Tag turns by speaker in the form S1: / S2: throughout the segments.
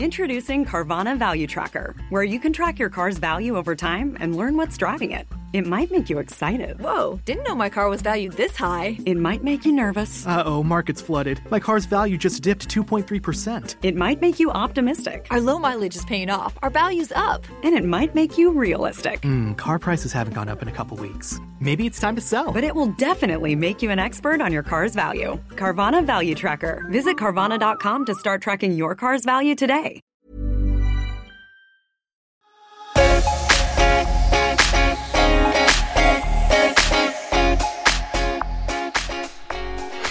S1: Introducing Carvana Value Tracker, where you can track your car's value over time and learn what's driving it. It might make you excited.
S2: Whoa, didn't know my car was valued this high.
S1: It might make you nervous.
S3: Uh oh, market's flooded. My car's value just dipped 2.3%.
S1: It might make you optimistic.
S2: Our low mileage is paying off. Our value's up.
S1: And it might make you realistic.
S3: Hmm, car prices haven't gone up in a couple weeks. Maybe it's time to sell.
S1: But it will definitely make you an expert on your car's value. Carvana Value Tracker. Visit Carvana.com to start tracking your car's value today.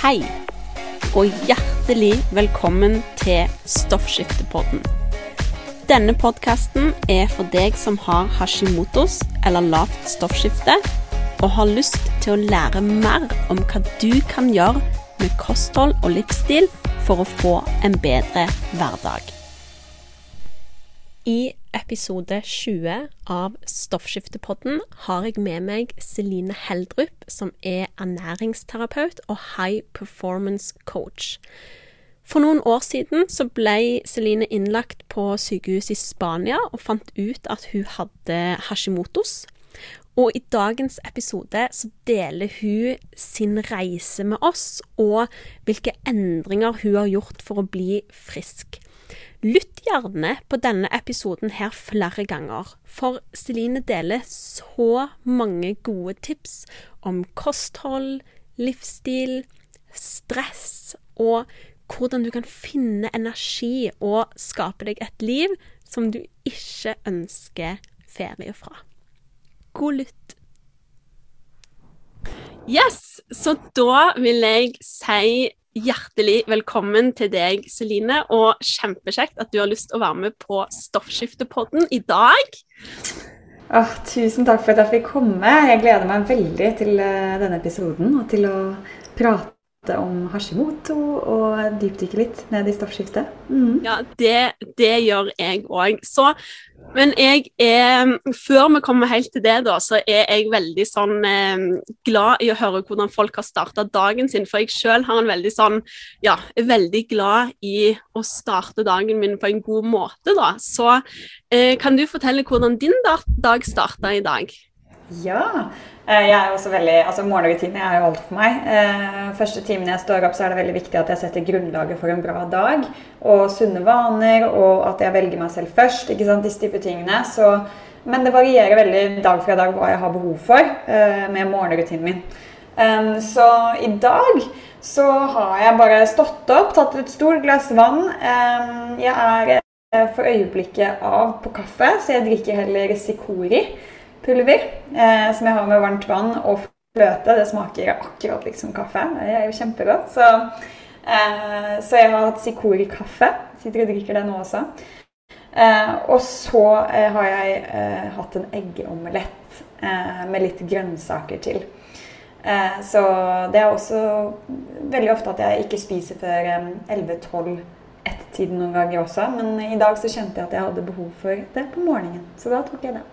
S4: Hei, og hjertelig velkommen til Stoffskiftepodden. Denne podkasten er for deg som har hashimotos eller lavt stoffskifte, og har lyst til å lære mer om hva du kan gjøre med kosthold og livsstil for å få en bedre hverdag. I episode 20 av Stoffskiftepodden har jeg med meg Celine Heldrup, som er ernæringsterapeut og high performance coach. For noen år siden så ble Celine innlagt på sykehus i Spania og fant ut at hun hadde hashimotos. Og i dagens episode så deler hun sin reise med oss, og hvilke endringer hun har gjort for å bli frisk. Lytt gjerne på denne episoden her flere ganger, for Celine deler så mange gode tips om kosthold, livsstil, stress og hvordan du kan finne energi og skape deg et liv som du ikke ønsker ferie fra. God lytt. Yes, så da vil jeg si hjertelig velkommen til deg, Celine, og kjempekjekt at du har lyst til å være med på Stoffskiftepodden i dag.
S5: Oh, tusen takk for at jeg fikk komme. Jeg gleder meg veldig til uh, denne episoden og til å prate om Hashimoto og dypdykke litt ned i stoffskiftet.
S4: Mm. Ja, det, det, gjør jeg òg. Men jeg er Før vi kommer helt til det, da, så er jeg veldig sånn eh, glad i å høre hvordan folk har starta dagen sin. For jeg sjøl har en veldig sånn Ja, er veldig glad i å starte dagen min på en god måte, da. Så eh, kan du fortelle hvordan din dag starta i dag?
S5: Ja. Eh, jeg er også veldig, altså Morgenrutine er jo alt for meg. Eh, første timen jeg står opp, så er det veldig viktig at jeg setter grunnlaget for en bra dag. Og sunne vaner, og at jeg velger meg selv først. ikke sant, disse type tingene. Så, men det varierer veldig dag fra dag hva jeg har behov for eh, med morgenrutinen min. Så i dag så har jeg bare stått opp, tatt et stort glass vann. Jeg er for øyeblikket av på kaffe, så jeg drikker heller Sikori pulver eh, som jeg har med varmt vann og fløte. Det smaker akkurat liksom kaffe. Det er jo kjempegodt. Så, eh, så jeg har hatt Sikori-kaffe. Sitter og drikker det nå også. Eh, og så eh, har jeg eh, hatt en eggeomelett eh, med litt grønnsaker til. så det er også veldig ofte at jeg ikke spiser før 11-12 ett-tiden noen ganger også. Men i dag så kjente jeg at jeg hadde behov for det på morgenen. Så da tok jeg det.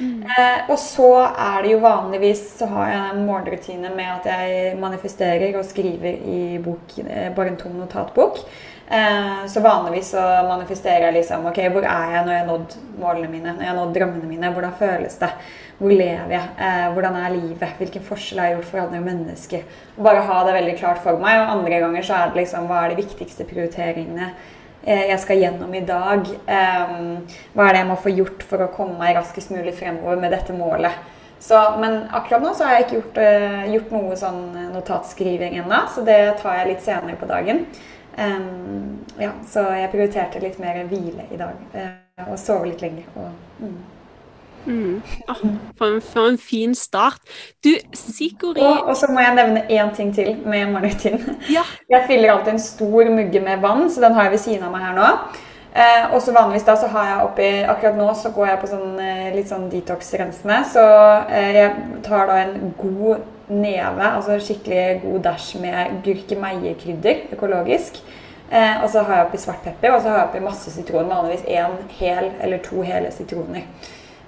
S5: Mm. Eh, og så er det jo vanligvis så har jeg en morgenrutine med at jeg manifesterer og skriver i bok, eh, bare en tom notatbok. Eh, så vanligvis så manifesterer jeg liksom Ok, hvor er jeg når jeg har nådd målene mine? Når jeg har nådd drømmene mine? Hvordan føles det? Hvor lever jeg? Eh, hvordan er livet? Hvilken forskjell har jeg gjort for andre mennesker? Bare ha det veldig klart for meg. Og andre ganger så er det liksom Hva er de viktigste prioriteringene? Eh, jeg skal gjennom i dag. Hva er det jeg må få gjort for å komme meg raskest mulig fremover med dette målet? Så, men akkurat nå så har jeg ikke gjort, uh, gjort noe sånn notatskriving ennå, så det tar jeg litt senere på dagen. Ja, så jeg prioriterte litt mer hvile i dag, og sove litt lenger. Og, mm.
S4: Mm. Oh, for, en, for, en, fin start. Du, Sikori
S5: Og, og så må jeg nevne én ting til med morgenrutinen. Ja. Jeg fyller alltid en stor mugge med vann, så den har jeg ved siden av meg her nå. Eh, og så vanligvis da så har jeg oppi Akkurat nå så går jeg på sånn eh, litt sånn detox-rensende. Så eh, jeg tar da en god neve, altså skikkelig god dæsj med gurkemeiekrydder, økologisk. Eh, og så har jeg oppi svartpepper, og så har jeg oppi masse sitron. Vanligvis én hel eller to hele sitroner.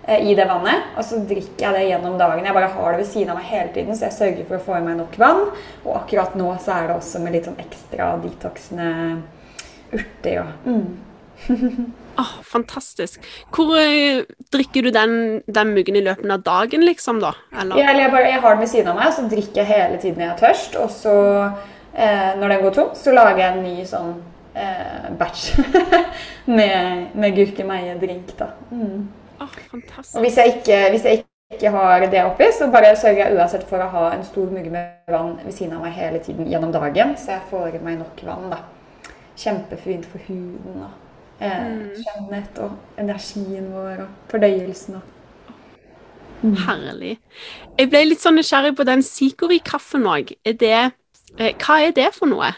S5: Eh, i det vannet. Og så drikker jeg det gjennom dagen. Jeg bare har det ved siden av meg hele tiden, så jeg sørger for å få i meg nok vann. Og akkurat nå så er det også med litt sånn ekstra detoxende urter og mm.
S4: oh, fantastisk. Hvor eh, drikker du den, den muggen i løpet av dagen, liksom, da? Eller?
S5: Ja, eller jeg, bare, jeg har den ved siden av meg, så drikker jeg hele tiden jeg er tørst. Og så, eh, når den går tom, så lager jeg en ny sånn eh, batch med, med gurkemeie-drink, da. Mm.
S4: Fantastisk.
S5: Og hvis jeg, ikke, hvis jeg ikke har det oppi, så bare sørger jeg uansett for å ha en stor mugge med vann ved siden av meg hele tiden gjennom dagen, så jeg får i meg nok vann, da. Kjempefint for huden og eh, skjønnhet og energien vår og fordøyelsen og
S4: Herlig. Jeg ble litt sånn nysgjerrig på den Sikori-kaffen òg. Det eh, Hva er det for noe?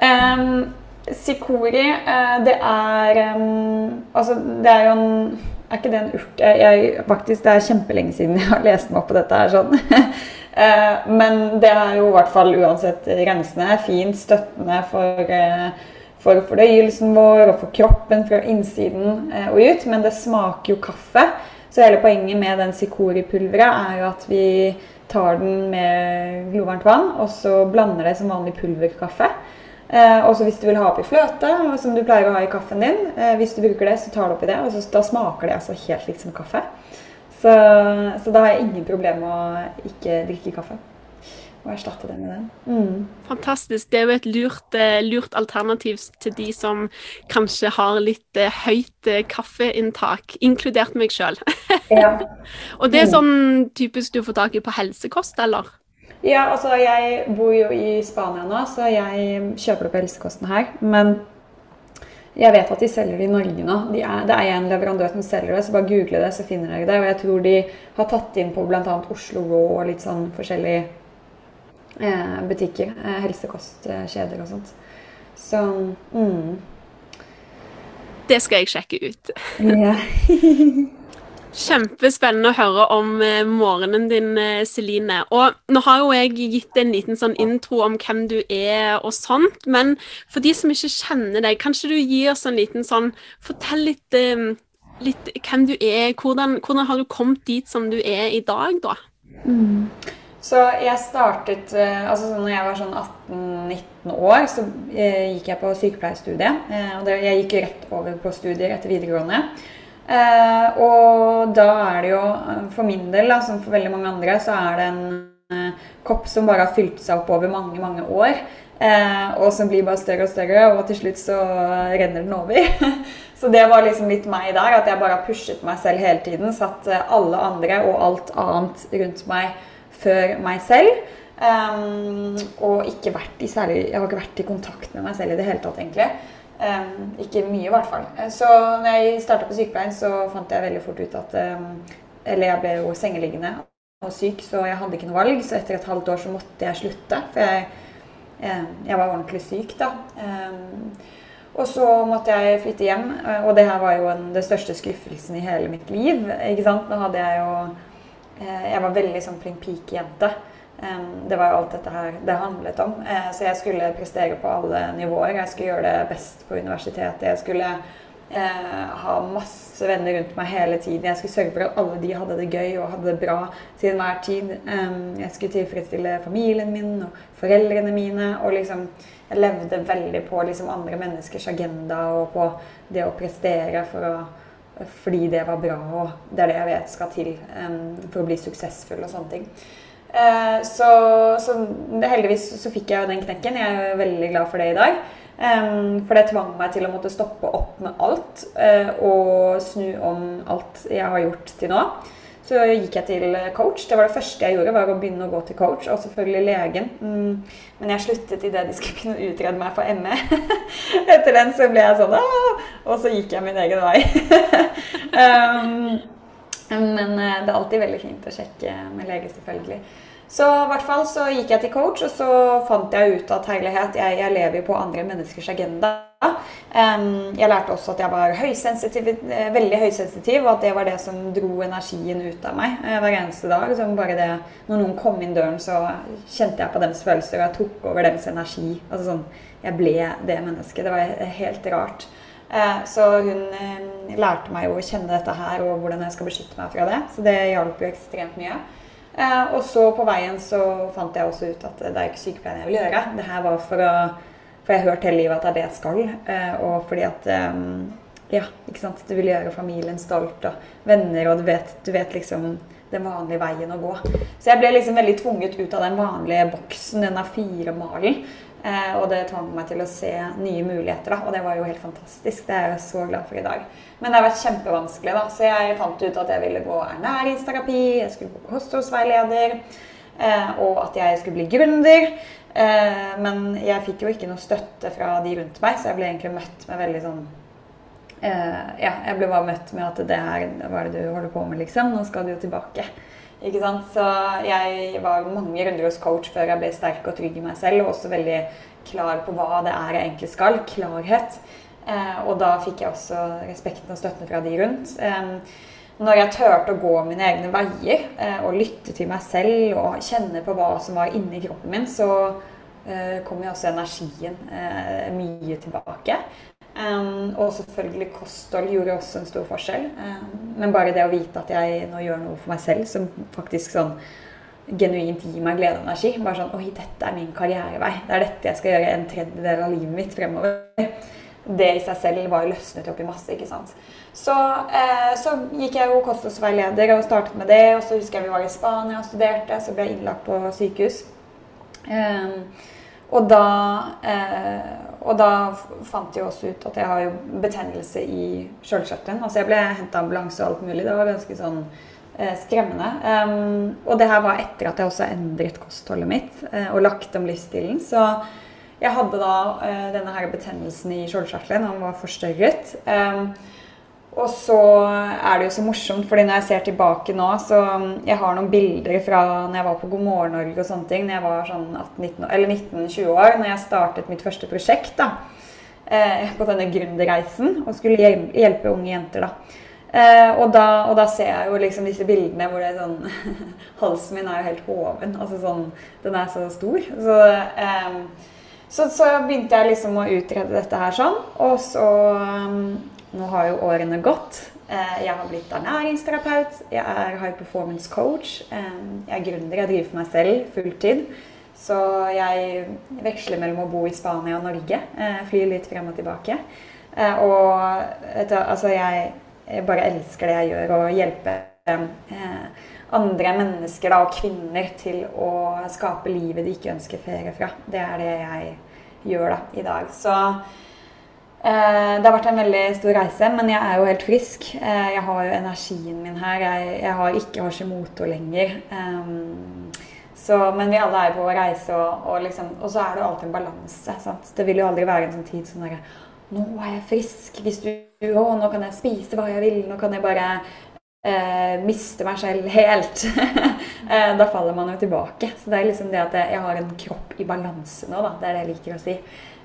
S5: Um, Sikori, eh, det er um, Altså, det er jo en Er ikke det en urt? Jeg, jeg, faktisk, det er kjempelenge siden jeg har lest meg opp på dette her sånn. Eh, men det er jo i hvert fall uansett rensende, fint, støttende for, eh, for fordøyelsen vår og for kroppen fra innsiden eh, og ut. Men det smaker jo kaffe. Så hele poenget med den Sikori-pulveret er jo at vi tar den med glovarmt vann, og så blander det som vanlig pulverkaffe. Eh, og så hvis du vil ha oppi fløte, som du pleier å ha i kaffen din, eh, hvis du bruker det, så tar du oppi det, og så, da smaker det altså helt likt som kaffe. Så, så da har jeg ingen problem med å ikke drikke kaffe. Og erstatte det med den. Mm.
S4: Fantastisk. Det er jo et lurt, eh, lurt alternativ til de som kanskje har litt eh, høyt eh, kaffeinntak, inkludert meg sjøl.
S5: Ja.
S4: Og det er sånn typisk du får tak i på helsekost, eller?
S5: Ja, altså jeg bor jo i Spania nå, så jeg kjøper på helsekosten her. Men jeg vet at de selger det i Norge nå. De er, det er en leverandør som selger det, så bare google det, så finner dere det. Og jeg tror de har tatt inn på bl.a. Oslo Raw og litt sånn forskjellige eh, butikker. Eh, helsekostkjeder og sånt. Så mm.
S4: Det skal jeg sjekke ut. Kjempespennende å høre om eh, morgenen din, eh, Celine. Og nå har jo jeg gitt en liten sånn intro om hvem du er og sånt, men for de som ikke kjenner deg, kanskje du gir oss en liten sånn Fortell litt, eh, litt hvem du er. Hvordan, hvordan har du kommet dit som du er i dag, da?
S5: Så jeg startet altså sånn når jeg var sånn 18-19 år, så gikk jeg på sykepleierstudiet. Og jeg gikk rett over på studier etter videregående. Eh, og da er det jo, eh, for min del, da, som for veldig mange andre, så er det en eh, kopp som bare har fylt seg opp over mange, mange år. Eh, og som blir bare større og større, og til slutt så renner den over. så det var liksom litt meg der, at jeg bare har pushet meg selv hele tiden. Satt eh, alle andre og alt annet rundt meg før meg selv. Um, og ikke vært i særlig, jeg har ikke vært i kontakt med meg selv i det hele tatt, egentlig. Um, ikke mye, i hvert fall. Eh, Så når jeg starta på sykepleien, så fant jeg veldig fort ut at um, Eller jeg ble jo sengeliggende og syk, så jeg hadde ikke noe valg. Så etter et halvt år så måtte jeg slutte. For jeg, jeg var ordentlig syk da. Og så måtte jeg flytte hjem, eh, og det her var jo en, den største skuffelsen i hele mitt liv. ikke sant? Nå hadde jeg jo Jeg var veldig sånn flink pikejente. Det var jo alt dette her det handlet om. Eh, så jeg skulle prestere på alle nivåer. Jeg skulle gjøre det best på universitetet. Jeg skulle eh, ha masse venner rundt meg hele tiden. Jeg skulle sørge for at alle de hadde det gøy og hadde det bra til enhver tid. Jeg skulle tilfredsstille familien min og foreldrene mine. Og liksom Jeg levde veldig på liksom andre menneskers agenda og på det å prestere for å fordi det var bra, og det er det jeg vet skal til um, for å bli suksessfull og sånne ting. Uh, så, så heldigvis så fikk jeg jo den knekken. Jeg er veldig glad for det i dag. Um, for det tvang meg til å måtte stoppe opp med alt uh, og snu om alt jeg har gjort til nå. Så gikk jeg til coach. Det var det første jeg gjorde, var å begynne å gå til coach. Og selvfølgelig legen. Mm, men jeg sluttet idet de skulle kunne utrede meg for ME. Etter den så ble jeg sånn Åh! Og så gikk jeg min egen vei. um, men eh, det er alltid veldig fint å sjekke med lege, selvfølgelig. Så i hvert fall så gikk jeg til coach, og så fant jeg ut at herlighet, jeg, jeg lever jo på andre menneskers agenda. Jeg lærte også at jeg var høysensitiv, eh, veldig høysensitiv, og at det var det som dro energien ut av meg eh, hver eneste dag. Så bare det, når noen kom inn døren, så kjente jeg på deres følelser, og jeg tok over deres energi. Altså sånn, jeg ble det mennesket. Det var helt rart. Eh, Så hun lærte meg jo å kjenne dette her og hvordan jeg skal beskytte meg fra det. Så det hjalp jo ekstremt mye. Eh, Og så på veien så fant jeg også ut at det er ikke sykepleien jeg vil gjøre. Det her var for å, for jeg har hørt hele livet at det er det jeg skal. eh, Og fordi at eh, Ja, ikke sant. Du vil gjøre familien stolt, og venner, og du vet, du vet liksom den vanlige veien å gå. Så jeg ble liksom veldig tvunget ut av den vanlige boksen, den A4-malen. Eh, og det tvang meg til å se nye muligheter, da. Og det var jo helt fantastisk. Det er jeg så glad for i dag. Men det har vært kjempevanskelig, da. Så jeg fant ut at jeg ville gå ernæringsterapi, jeg skulle gå kostholdsveileder, eh, og at jeg skulle bli gründer. Eh, men jeg fikk jo ikke noe støtte fra de rundt meg, så jeg ble egentlig møtt med veldig sånn ja, jeg ble bare møtt med at det her hva er det du holder på med, liksom. Nå skal du jo tilbake. Ikke sant? Så jeg var mange runder hos coach før jeg ble sterk og trygg i meg selv, og også veldig klar på hva det er jeg egentlig skal. Klarhet. Eh, og da fikk jeg også respekten og støtten fra de rundt. Eh, når jeg turte å gå mine egne veier eh, og lytte til meg selv og kjenne på hva som var inni kroppen min, så eh, kom jo også energien eh, mye tilbake. Um, og selvfølgelig kosthold gjorde også en stor forskjell. Um, men bare det å vite at jeg nå gjør noe for meg selv som faktisk sånn genuint gir meg glede og energi. Bare sånn Oi, dette er min karrierevei. Det er dette jeg skal gjøre en tredjedel av livet mitt fremover. Det i seg selv var løsnet opp i masse, ikke sant. Så, eh, så gikk jeg jo kostholdsveileder og startet med det. Og så husker jeg vi var i Spania og studerte, så ble jeg innlagt på sykehus. Um, og da, eh, og da fant de også ut at jeg har jo betennelse i skjølkjøttelen. Altså jeg ble henta ambulanse og alt mulig. Det var ganske sånn eh, skremmende. Um, og det her var etter at jeg også endret kostholdet mitt eh, og lagt om livsstilen. Så jeg hadde da eh, denne her betennelsen i skjoldkjertelen. Den var forstørret. Um, og så er det jo så morsomt, fordi når jeg ser tilbake nå, så Jeg har noen bilder fra når jeg var på God morgen Norge og sånne ting. Når jeg var sånn 19-20 år, når jeg startet mitt første prosjekt da, eh, på denne gründerreisen og skulle hjelpe unge jenter. da. Eh, og, da, og, da, ser jeg jo liksom disse bildene hvor det er sånn Halsen min er jo helt hoven. Altså sånn Den er så stor. Så, eh, så, så begynte jeg liksom å utrede dette her sånn. Og så nå har jo årene gått. Eh, jeg har blitt ernæringsterapeut, jeg er high performance coach. Eh, jeg er gründer, jeg driver for meg selv fulltid. Så jeg veksler mellom å bo i Spania og Norge. Eh, flyr litt frem og tilbake. Og altså, jeg, bare elsker det jeg gjør, å hjelpe andre mennesker da, og kvinner til å skape livet de ikke ønsker ferie fra. Det er det jeg gjør da, i dag. Så det har vært en veldig stor reise, men jeg er jo helt frisk. Eh, jeg har jo energien min her. Jeg, jeg har ikke Hashimoto lenger. Um, så, men vi alle er på reise, og, og, liksom, og, så er det jo alltid en balanse. Sant? Det vil jo aldri være en sånn tid som sånn Nå er jeg frisk. Hvis du, å, nå kan jeg spise hva jeg vil. Nå kan jeg bare eh, miste meg selv helt. eh, da faller man jo tilbake. Så det er liksom det at jeg har en kropp i balanse nå, da. Det er det jeg liker å si.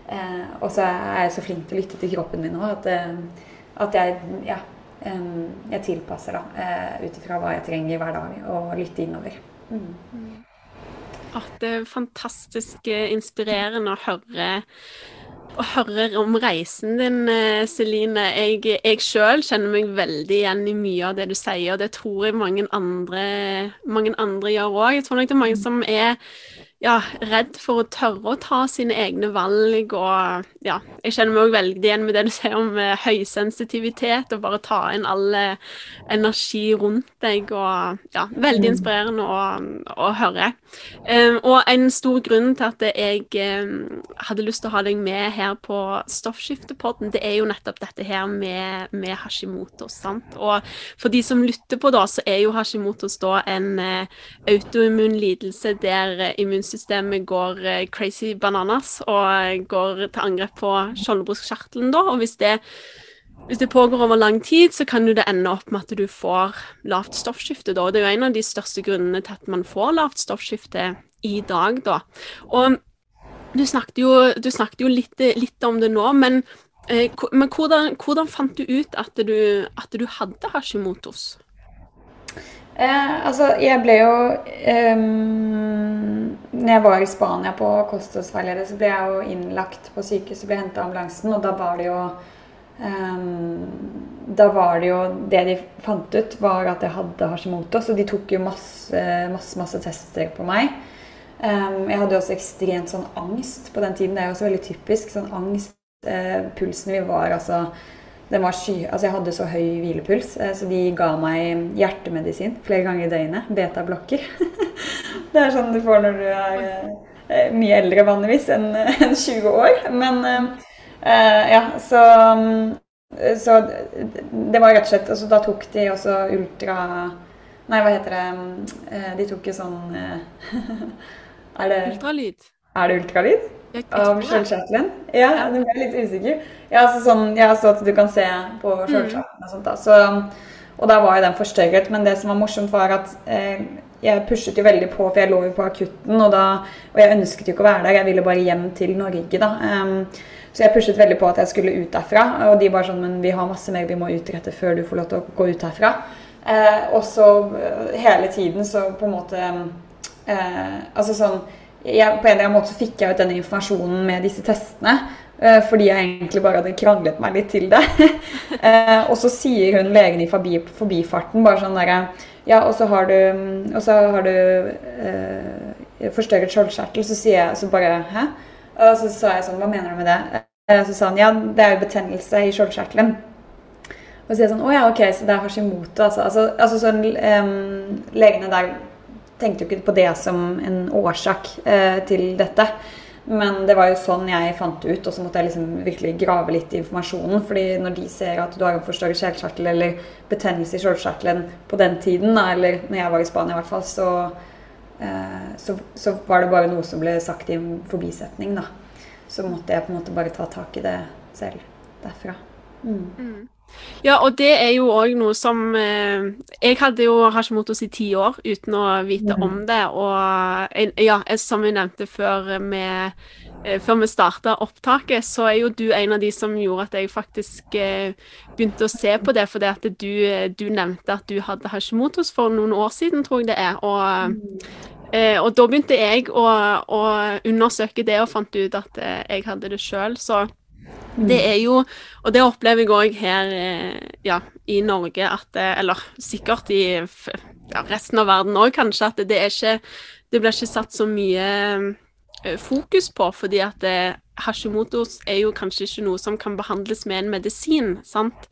S5: Eh, og så er jeg så flink til å lytte til kroppen min òg at, eh, at jeg, ja, jeg tilpasser da, eh, ut ifra hva jeg trenger hver dag, og lytte innover. Mm.
S4: At det er fantastisk inspirerende å høre og hører om reisen din, Celine. Jeg, jeg sjøl kjenner meg veldig igjen i mye av det du sier, og det tror jeg mange andre, mange andre gjør òg. Jeg tror nok det er mange som er ja, redd for å tørre å ta sine egne valg. Og ja, jeg kjenner meg òg veldig igjen med det du sier om eh, høysensitivitet, og bare ta inn all uh, energi rundt deg. Og ja, veldig mm. inspirerende å, å høre. Um, og en stor grunn til at jeg um, hadde lyst til å ha deg med her på Stoffskiftepodden, det er jo nettopp dette her med, med Hashimotos. Sant? Og for de som lytter på, da, så er jo Hashimotos da en uh, autoimmun lidelse der immunsystemet immunsystemet går eh, crazy bananas og går til angrep på skjoldbruskkjertelen da. Og hvis det, hvis det, pågår over lang tid, så kan det ende opp med at du får lavt stoffskifte da. Det er jo en av de største grunnene til at man får lavt stoffskifte i dag, da. Og du snakket jo, du snakket jo litt, litt, om det nå, men, eh, men hvordan, hvordan, fant du ut at du, at du hadde Hashimotos?
S5: Eh, altså, jeg ble jo um, Når jeg var i Spania på kostholdsveileder, så ble jeg jo innlagt på sykehus og ble henta av ambulansen. Og da var det jo um, Da var det jo Det de fant ut, var at jeg hadde Hashimoto. Så de tok jo masse, masse, masse tester på meg. Jeg hadde også ekstremt sånn angst på den tiden. Det er jo også veldig typisk. sånn angst. Uh, pulsen min var altså den var sky, altså Jeg hadde så høy hvilepuls, uh, så de ga meg hjertemedisin flere ganger i døgnet. Beta-blokker. det er sånn du får når du er uh, mye eldre vanligvis enn 20 år. Men ja, så så det var rett og slett altså Da tok de også ultra Nei, hva heter det De tok jo sånn
S4: Er det Ultralyd?
S5: Er det ultralyd? Av skjønnskjertelen? Ja, du ble litt usikker. Ja, så sånn, ja, så at du kan se på skjønnskjertelen og sånt. da. Så, og da var jo den forstørret. Men det som var morsomt, var at eh, jeg pushet jo veldig på, for jeg lå jo på akutten. Og, da, og jeg ønsket jo ikke å være der, jeg ville bare hjem til Norge, da. Um, så jeg pushet veldig på at jeg skulle ut derfra. Og de bare sånn Men vi har masse mer vi må utrette før du får lov til å gå ut herfra. Eh, og så eh, hele tiden så på en måte eh, Altså sånn jeg, På en eller annen måte så fikk jeg ut denne informasjonen med disse testene. Eh, fordi jeg egentlig bare hadde kranglet meg litt til det. eh, og så sier hun legen i forbi, forbifarten bare sånn derre Ja, og så har du, så har du eh, forstørret skjoldkjertel. Så sier jeg så bare Hæ? Og så sa jeg sånn Hva mener du med det? Så sa han ja, det er jo betennelse i skjoldkjertelen. Og så sier jeg sånn Å ja, ok, så det er Hashimoto, altså. altså, altså sånn, um, legene der tenkte jo ikke på det som en årsak eh, til dette. Men det var jo sånn jeg fant det ut, og så måtte jeg liksom virkelig grave litt i informasjonen. fordi når de ser at du har en forstørret skjellkjertel eller betennelse i skjoldkjertelen på den tiden, eller når jeg var i Spania i hvert fall, så, eh, så, så, var det bare noe som ble sagt i en forbisetning. da. Så måtte jeg på en måte bare ta tak i det selv derfra. Mm. Mm.
S4: Ja, og det er jo òg noe som eh, Jeg hadde jo Hashimotos i ti år uten å vite mm. om det. Og ja, som vi nevnte før vi, eh, før vi starta opptaket, så er jo du en av de som gjorde at jeg faktisk eh, begynte å se på det. Fordi at du, du, nevnte at du hadde Hashimotos for noen år siden, tror jeg det er. Og, eh, og da begynte jeg å, å, undersøke det og fant ut at eh, jeg hadde det sjøl. Så det er jo, og det opplever jeg òg her eh, ja, i Norge, at Eller sikkert i ja, resten av verden òg, kanskje, at det er ikke Det blir ikke satt så mye eh, fokus på, fordi at det, Hashimotos er jo kanskje ikke noe som kan behandles med en medisin, sant?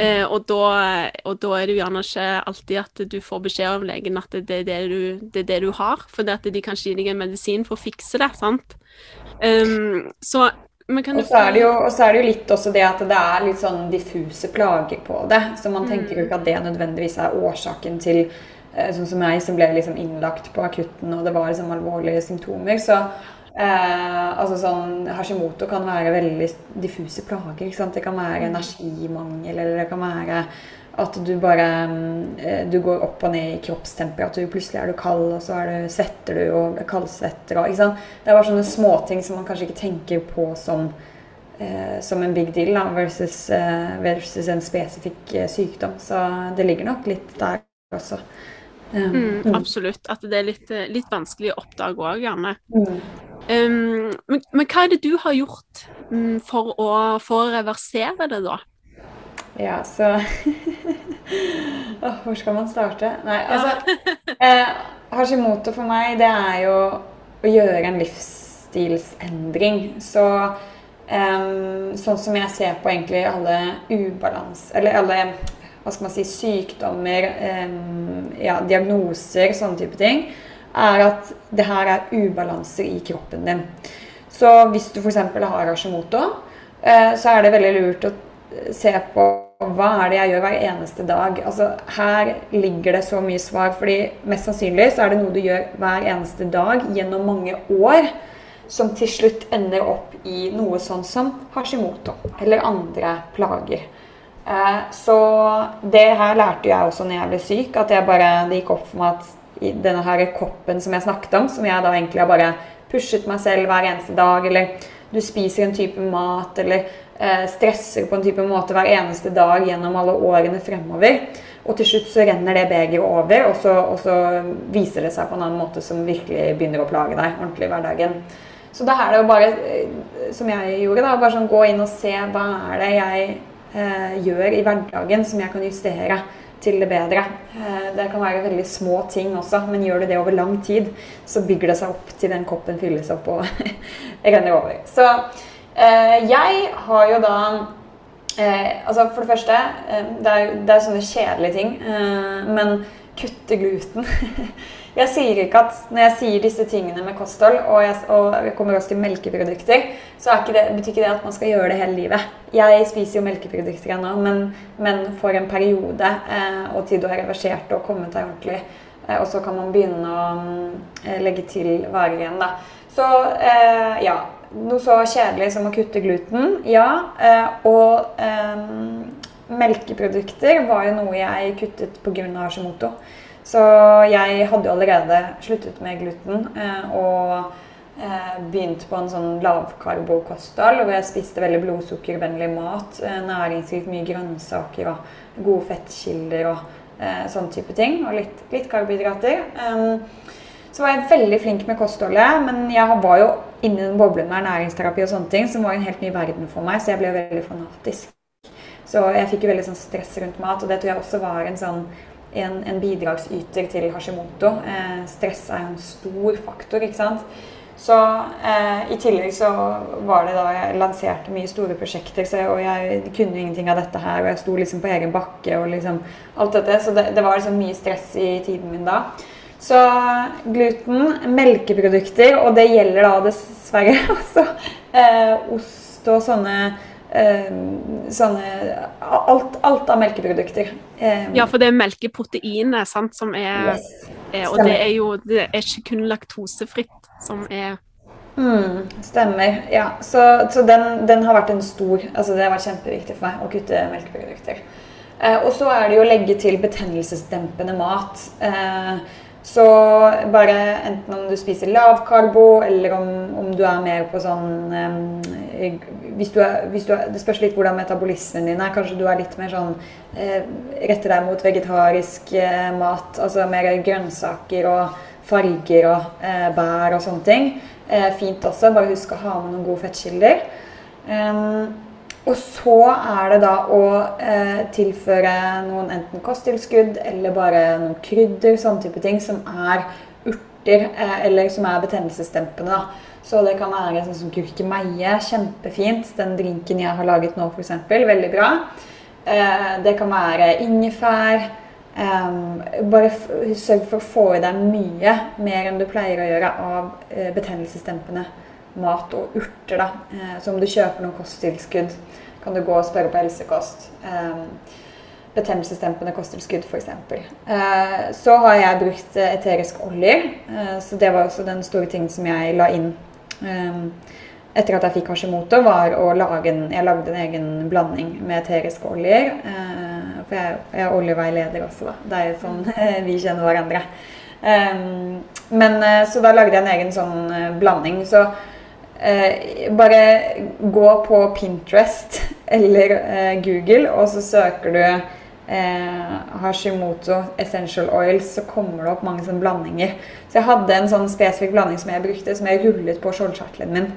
S4: Eh, og, da, og, da, er det jo gjerne ikke alltid at du får beskjed av legen at det, er, det du, det det du har, for at de kan ikke gi deg en medisin for å fikse det, sant? Um, så
S5: og så, er er det jo litt også det at det er litt sånn diffuse plager på det. Så man tenker jo mm. ikke at det nødvendigvis er årsaken til eh, Sånn som jeg som ble liksom innlagt på akutten, og det var liksom alvorlige symptomer. Så eh, altså sånn Hashimoto kan være veldig diffuse plager. Det kan være mm. energimangel, eller det kan være at du bare eh, du går opp og ned i kroppstemperatur. Plutselig er du kald, og så er du, svetter du og kaldsvetter. Og, det er bare sånne småting som man kanskje ikke tenker på som, eh, som en big deal da, versus, eh, versus, en spesifikk eh, sykdom. Så det ligger nok litt der også.
S4: Um, mm, absolutt. At det er litt, eh, litt vanskelig å oppdage òg, gjerne. Mm. Um, men, men, hva er det du har gjort um, for, å, for å reversere det, da?
S5: Ja, så Hvor skal man starte? Nei, altså eh, Hashimoto for meg, det er jo å gjøre en livsstilsendring. Så um, sånn som jeg ser på egentlig alle ubalanse Eller alle hva skal man si, sykdommer, um, ja, diagnoser, sånne type ting, er at det her er ubalanser i kroppen din. Så hvis du f.eks. har Hashimoto, uh, så er det veldig lurt å se på hva er det jeg gjør hver eneste dag. Altså, her ligger det så mye svar. fordi mest sannsynlig så er det noe du gjør hver eneste dag gjennom mange år, som til slutt ender opp i noe sånn som Hashimoto eller andre plager. Eh, så det her lærte jeg også når jeg ble syk. At bare, det gikk opp for meg at denne her koppen som jeg snakket om, som jeg da egentlig har bare pushet meg selv hver eneste dag, eller du spiser en type mat, eller stresser på en type måte hver eneste dag gjennom alle årene fremover. Og til slutt så renner det begeret over, og så, og så, viser det seg på en annen måte som virkelig begynner å plage deg ordentlig i hverdagen. Så da er det jo bare, eh, som jeg gjorde, da, bare sånn gå inn og se hva er det jeg eh, gjør i hverdagen som jeg kan justere til det bedre. Eh, det kan være veldig små ting også, men gjør du det over lang tid, så bygger det seg opp til den koppen fylles opp og renner over. Så eh, jeg har jo da eh, Altså for det første, eh, det, er, det er sånne kjedelige ting, eh, men kutte gluten Jeg sier ikke at når jeg sier disse tingene med kosthold, og jeg, og jeg kommer også til melkeprodukter, så ikke det, betyr ikke det at man skal gjøre det hele livet. Jeg spiser jo melkeprodukter ennå, men, men for en periode, eh, og til du har reversert og kommet deg ordentlig. Eh, og så kan man begynne å eh, legge til varer igjen, da. Så eh, ja. Noe så kjedelig som å kutte gluten, ja. Eh, og eh, melkeprodukter var jo noe jeg kuttet pga. Hashimoto. Så jeg hadde jo allerede sluttet med gluten eh, og eh, begynt på en sånn lavkarbokosthold hvor jeg spiste veldig blodsukkervennlig mat, næringsrikt mye grønnsaker og gode fettkilder og sånn type ting. Og litt, litt karbohydrater. Ehm, så var jeg veldig flink med kostholdet, men jeg var jo inni den boblen med ernæringsterapi og sånne ting, som var en helt ny verden for meg, så jeg ble veldig fanatisk. Så jeg fikk jo veldig sånn stress rundt mat, og det tror jeg også var en sånn en, en bidragsyter til Hashimoto. Eh, stress er jo en stor faktor, ikke sant. Så eh, I tillegg så var det da jeg lanserte mye store prosjekter, så, og jeg kunne ingenting av dette her. Og jeg sto liksom på egen bakke og liksom alt dette. Så det, det var liksom mye stress i tiden min da. Så gluten, melkeprodukter, og det gjelder da dessverre også eh, ost og sånne Eh, sånne alt, alt, av melkeprodukter.
S4: Eh, ja, for det er melkeproteinet sant, som er, yes. er Og det er jo det er ikke kun laktosefritt som er
S5: mm, Stemmer. Ja. Så, så den, den, har vært en stor Altså det har vært kjempeviktig for meg å kutte melkeprodukter. Eh, og så er det jo å legge til betennelsesdempende mat. Eh, så bare enten om du spiser lavkarbo, eller om, om, du er mer på sånn um, hvis, du er, hvis du er, Det spørs litt hvordan metabolismen din er. Kanskje du er litt mer sånn uh, Retter deg mot vegetarisk uh, mat. Altså mer grønnsaker og farger og uh, bær og sånne ting. fint også. Bare husk å ha med noen gode fettkilder. Um, og så er det da å eh, tilføre noen enten kosttilskudd eller bare noen krydder, sånne type ting, som er urter, eh, eller som er betennelsesdempende. da. Så det kan være sånn som gurkemeie. Kjempefint. Den drinken jeg har laget nå, f.eks. Veldig bra. Eh, det kan være ingefær. Um, bare sørg for å få i deg mye mer enn du pleier å gjøre av eh, betennelsesdempende mat og urter. da. Eh, så om du kjøper noen kosttilskudd, kan du gå og spørre på helsekost. Eh, betennelsesdempende kosttilskudd f.eks. Eh, så har jeg brukt eterisk oljer. Eh, så det var også den store tingen som jeg la inn etter at jeg fikk Hashimoto, var å lage en, jeg lagde en egen blanding med eteriske oljer. For jeg, jeg, er oljeveileder også, da. Det er jo sånn vi kjenner hverandre. Men Så da lagde jeg en egen sånn blanding. Så Eh, bare gå på Pinterest eller eh, Google, og så søker du eh, Hashimoto essential oils, så kommer det opp mange sånne blandinger. Så jeg hadde en sånn spesifikk blanding som jeg brukte, som jeg rullet på skjoldkjertelen min.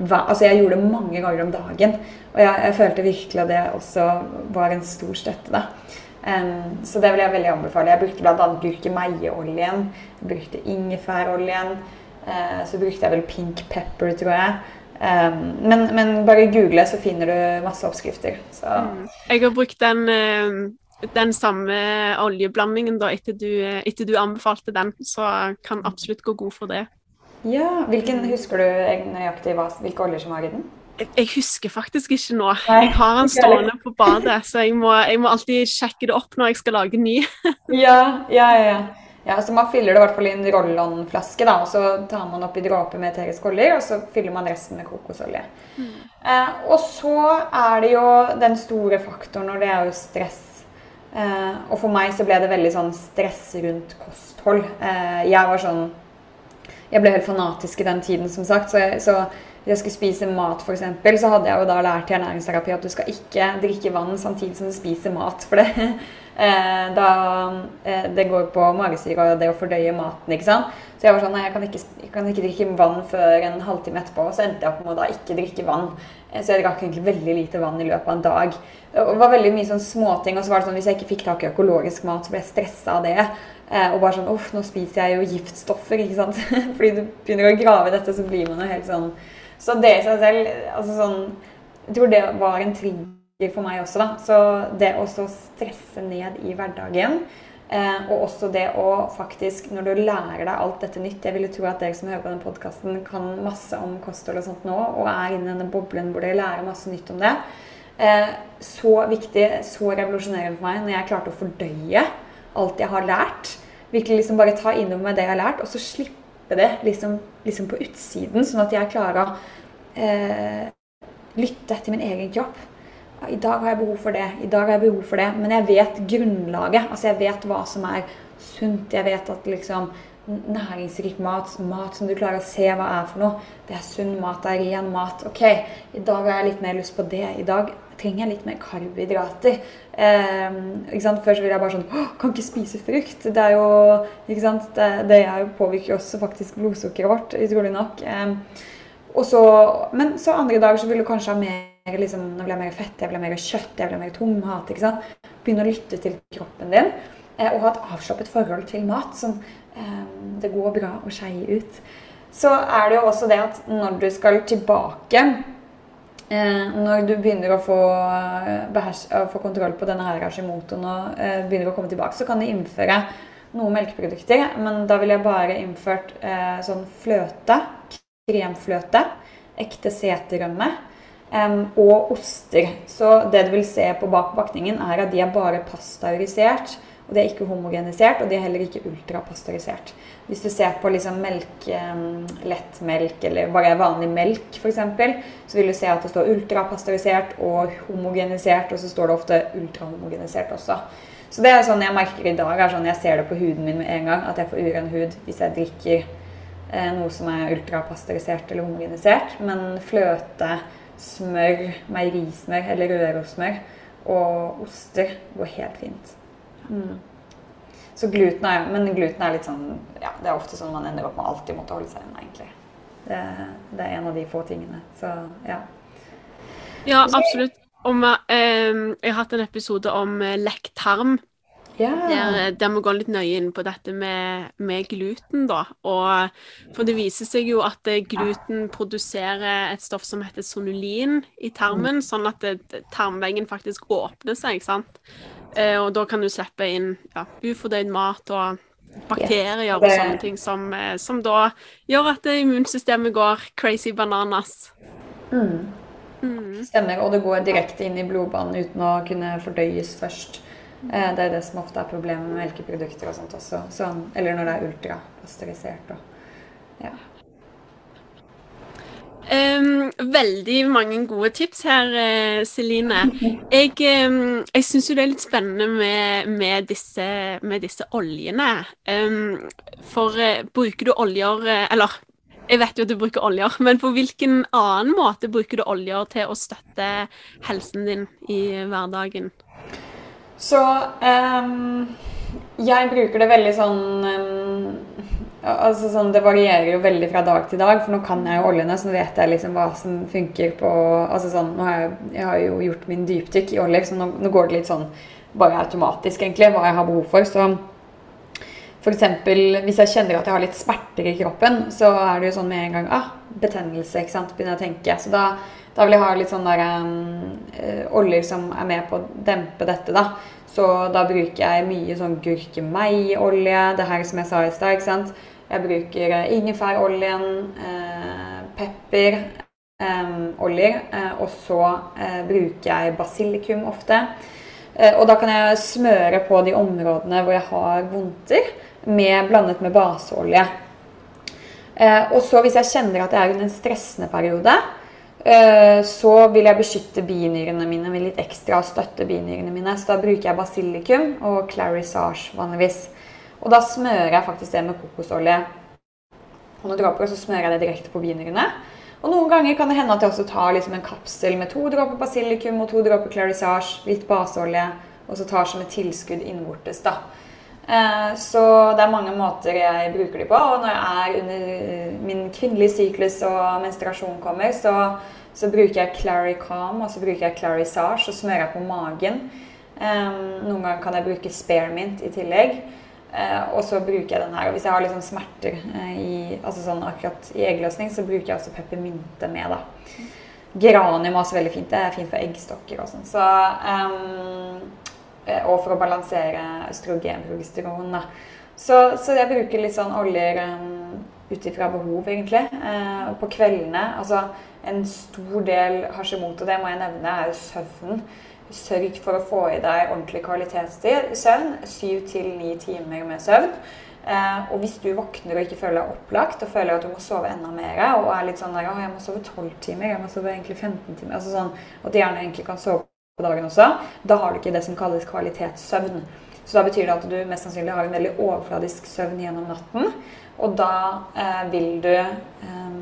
S5: Hva, altså Jeg gjorde det mange ganger om dagen. Og jeg, jeg, følte virkelig at det også var en stor støtte. da. Um, så det vil jeg veldig anbefale. Jeg brukte bl.a. gurkemeieoljen. Brukte ingefæroljen. Eh, så brukte jeg vel pink pepper, tror jeg. Men, men, bare google, så finner du masse oppskrifter. Så.
S4: Jeg har brukt den, eh, den samme oljeblandingen da, etter du, etter du, anbefalte den, så kan absolutt gå god for det.
S5: Ja, hvilken Husker du nøyaktig hvilke oljer som var i den?
S4: Jeg husker faktisk ikke nå. Jeg har den stående på badet, så jeg må, jeg må, alltid sjekke det opp når jeg skal lage ny.
S5: ja, ja, ja. Ja, så Man fyller det i hvert fall i en roll-on-flaske, da, og så tar man oppi dråper med eteriske olje, og så fyller man resten med kokosolje. Mm. Eh, og så er det jo den store faktoren, og det er jo stress. Eh, og for meg så ble det veldig sånn stress rundt kosthold. Eh, jeg var sånn Jeg ble helt fanatisk i den tiden, som sagt. så, jeg, så hvis jeg skulle spise mat, f.eks., så hadde jeg jo da lært i ernæringsterapi at du skal ikke drikke vann samtidig som du spiser mat. For det, da eh, det går på magesyre og det å fordøye maten. ikke sant? Så jeg var sånn, nei, jeg kan ikke, jeg kan ikke drikke vann før en halvtime etterpå. Så endte jeg opp med å da ikke drikke vann Eh, Så jeg drakk egentlig veldig lite vann i løpet av en dag. Det var veldig mye sånn småting. Og så var det sånn hvis jeg ikke fikk tak i økologisk mat, så ble jeg stressa av det. Eh, Og bare sånn Uff, nå spiser jeg jo giftstoffer, ikke sant. Fordi du begynner å grave i dette, så blir man jo helt sånn Så det i seg selv Altså sånn Jeg tror det var en trigger for meg også, da. Så det å stresse ned i hverdagen Eh, og også det å faktisk, når du lærer deg alt dette nytt Jeg ville tro at dere som hører på den podkasten, kan masse om kosthold og sånt nå, og er inne i denne boblen hvor dere lærer masse nytt om det. Eh, så viktig, så revolusjonerende for meg når jeg klarte å fordøye alt jeg har lært. Virkelig liksom bare ta innover meg det jeg har lært, og så slippe det liksom, liksom på utsiden, sånn at jeg klarer å eh, lytte til min egen kropp. I dag har jeg behov for det, i dag har jeg behov for det. Men jeg vet grunnlaget. Altså jeg vet hva som er sunt. Jeg vet at liksom næringsrik mat, mat som du klarer å se hva er for noe, det er sunn mat, det er ren mat. Ok, i dag har jeg litt mer lyst på det. I dag trenger jeg litt mer karbohydrater. Eh, ikke sant? Før så ville jeg bare sånn kan ikke spise frukt. Det er jo ikke sant? Det, det er jo påvirker også faktisk blodsukkeret vårt, utrolig nok. Eh, og så, men så andre dager så vil du kanskje ha mer liksom, Nå blir jeg mer fett, jeg blir mer kjøtt, jeg blir mer tomhat. ikke sant? Begynne å lytte til kroppen din eh, og ha et avslappet forhold til mat. Sånn, eh, det går bra å skeie ut. Så er det jo også det at når du skal tilbake eh, Når du begynner å få, behers, å få kontroll på denne her Hashimotoen og eh, begynner å komme tilbake, så kan du innføre noen melkeprodukter. Men da vil jeg bare innført eh, sånn fløte, kremfløte, ekte seterømme og oster. Så det du vil se på bak bakningen, er at de er bare pasteurisert. Og de er ikke homogenisert, og de er heller ikke ultrapasteurisert. Hvis du ser på liksom melk, lettmelk eller bare vanlig melk f.eks., så vil du se at det står ultrapasteurisert og homogenisert, og så står det ofte ultrahomogenisert også. Så det er sånn jeg merker i dag, er sånn jeg ser det på huden min med en gang, at jeg får uren hud hvis jeg drikker eh, noe som er ultrapasteurisert eller homogenisert. Men fløte, smør, meierismør eller rørosmør og oster går helt fint. Mm. Så gluten er, men gluten er litt sånn ja, Det er ofte sånn man ender opp med alltid måtte holde seg unna, egentlig. Det, det er en av de få tingene. Så ja.
S4: Ja, absolutt. Om, eh, jeg har hatt en episode om eh, tarm.
S5: ja.
S4: Der, der vi går litt nøye inn på dette med, med gluten, da. Og, for det viser seg jo at eh, gluten produserer et stoff som heter sonulin i tarmen, sånn at det, tarmveggen faktisk åpner seg, sant. Eh, og da kan du slippe inn ja, ufordøyd mat og bakterier og sånne ting som, eh, som da gjør at eh, immunsystemet går crazy bananas.
S5: Stemmer. Og det går direkte inn i blodbanen uten å kunne fordøyes først. Eh, Det er det som ofte er problemet med melkeprodukter og sånt også. Sånn, eller når det er ultrapasteurisert. og- Ja.
S4: Um, veldig mange gode tips her, eh, Celine. Jeg, um, jeg syns jo det er litt spennende med, med, disse, med disse oljene. Um, for uh, bruker du oljer Eller jeg vet jo at du bruker oljer, men på hvilken annen måte bruker du oljer til å støtte helsen din i hverdagen?
S5: Så um, jeg bruker det veldig sånn um, Altså sånn, Det varierer jo veldig fra dag til dag, for nå kan jeg jo oljene, så nå vet jeg liksom hva som funker på altså sånn, nå har jeg, jeg har jo gjort min dypdykk i oljer, så nå, nå går det litt sånn bare automatisk, egentlig, hva jeg har behov for. Så f.eks. hvis jeg kjenner at jeg har litt smerter i kroppen, så er det jo sånn med en gang ah, betennelse, ikke sant, begynner jeg å tenke. Så da, da vil jeg ha litt sånn der um, oljer som er med på å dempe dette, da. Så da bruker jeg mye sånn gurkemeiolje, det her som jeg sa i stad, ikke sant. Jeg bruker eh, ingefæroljen, eh, pepper, eh, oljer, eh, og så eh, bruker jeg basilikum ofte. Eh, og da kan jeg smøre på de områdene hvor jeg har vondter, med, blandet med baseolje. Og så hvis jeg kjenner at jeg er under en stressende periode, så vil jeg beskytte binyrene mine med litt ekstra og støtte binyrene mine. Så da bruker jeg basilikum og clarisage vanligvis. Og da smører jeg faktisk det med kokosolje. Og noen dråper, så smører jeg det direkte på binyrene. Og noen ganger kan det hende at jeg også tar liksom en kapsel med to dråper basilikum og to dråper clarisage, litt baseolje, og så tar som et tilskudd innvortes. da. Eh, Så det er mange måter jeg bruker de på. Og når jeg er under min kvinnelige syklus og menstruasjon kommer, så, Så bruker jeg Clary Calm og så bruker jeg Clary Sage og smører jeg på magen. Um, noen ganger kan jeg bruke Spearmint i tillegg. Og så bruker jeg den her. Og hvis jeg har liksom smerter i, altså sånn akkurat i eggløsning, så bruker jeg også peppermynte med. da. Geranium er også veldig fint. Det er fint for eggstokker og sånn. Så, um, og for å balansere østrogenprogesteron. da. Så, så, jeg bruker litt sånn oljer um, ut ifra behov, egentlig. Uh, på kveldene. Altså en stor del Hashimoto, det må jeg nevne, er jo søvnen. Sørg for å få i deg ordentlig kvalitetstid. Søvn. Syv til ni timer med søvn. Eh, og hvis du våkner og ikke føler deg opplagt og føler at du må sove enda mer, og er litt sånn der, jeg må sove 12 timer, jeg må sove egentlig 15 timer altså sånn At du gjerne egentlig kan sove dagen også, da har du ikke det som kalles kvalitetssøvn. Så da betyr det at du mest sannsynlig har en veldig overfladisk søvn gjennom natten. Og da eh, vil du eh,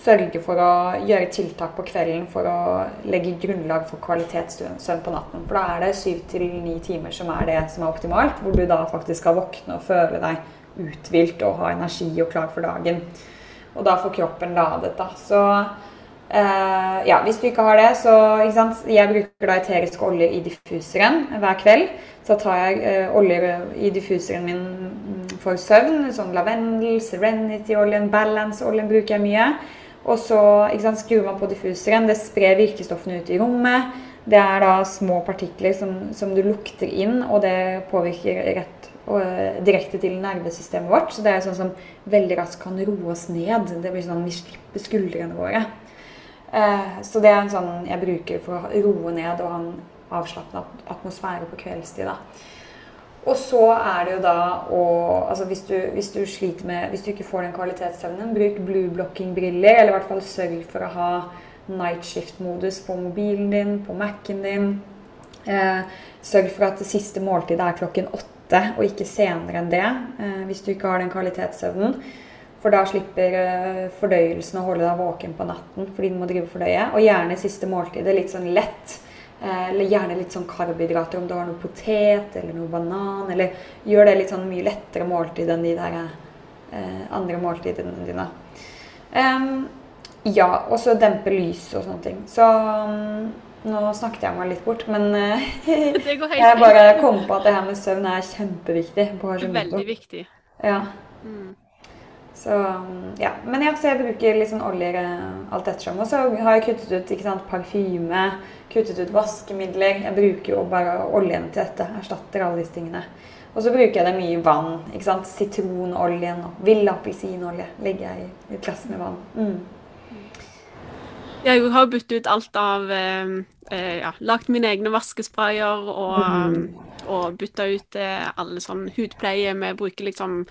S5: sørge for å gjøre tiltak på kvelden for å legge grunnlag for kvalitetssøvn på natten. For da er det syv til ni timer som er det som er optimalt, hvor du da faktisk skal våkne og føle deg uthvilt og ha energi og klar for dagen. Og da får kroppen ladet, da. Så eh, ja, hvis du ikke har det, så? Jeg bruker da eterisk olje i diffuseren hver kveld. Så tar jeg uh, olje i diffuseren min for søvn. Sånn lavendel, serenity-oljen, balance-oljen bruker jeg mye. Og så sant, skrur man på diffuseren. Det sprer virkestoffene ut i rommet. Det er da små partikler som, som du lukter inn, og det påvirker rett og, eh, direkte til nervesystemet vårt. Så det er sånn som veldig raskt kan roe oss ned. Det blir sånn Vi slipper skuldrene våre. Eh, så det er en sånn jeg bruker for å roe ned og ha en avslappende atmosfære på kveldstid. da. Og så er det jo da å altså hvis, du, hvis du, sliter med Hvis du ikke får den kvalitetssøvnen, bruk blue blocking-briller. Eller i hvert fall sørg for å ha night shift-modus på mobilen din, på Mac-en din. Eh, sørg for at det siste måltidet er klokken åtte, og ikke senere enn det. Eh, hvis du ikke har den kvalitetssøvnen. For da slipper eh, fordøyelsen å holde deg våken på natten fordi den må drive fordøye. Og gjerne siste måltidet litt sånn lett. Eh, eller gjerne litt sånn karbohydrater, om du har noe potet eller noe banan. Eller gjør det litt sånn mye lettere måltid enn de der eh, andre måltidene dine. Um, ja, og så dempe lys og sånne ting. Så um, nå snakket jeg meg litt bort, men uh, jeg bare kom på at det her med søvn er kjempeviktig.
S4: Veldig viktig.
S5: Ja. Mm. Så ja. Men ja, så jeg bruker litt sånn oljer alt ettersom. Og så har jeg kuttet ut ikke sant, parfyme, kuttet ut vaskemidler. Jeg bruker jo bare oljen til dette. Erstatter alle disse tingene. Og så bruker jeg det mye vann. ikke sant? Sitronoljen og vill appelsinolje legger jeg i et glass med vann. Mm.
S4: Jeg har byttet ut alt av eh, eh, ja, Lagt mine egne vaskesprayer og mm og bytte ut eh, alle sånn hudpleie. Vi bruker liksom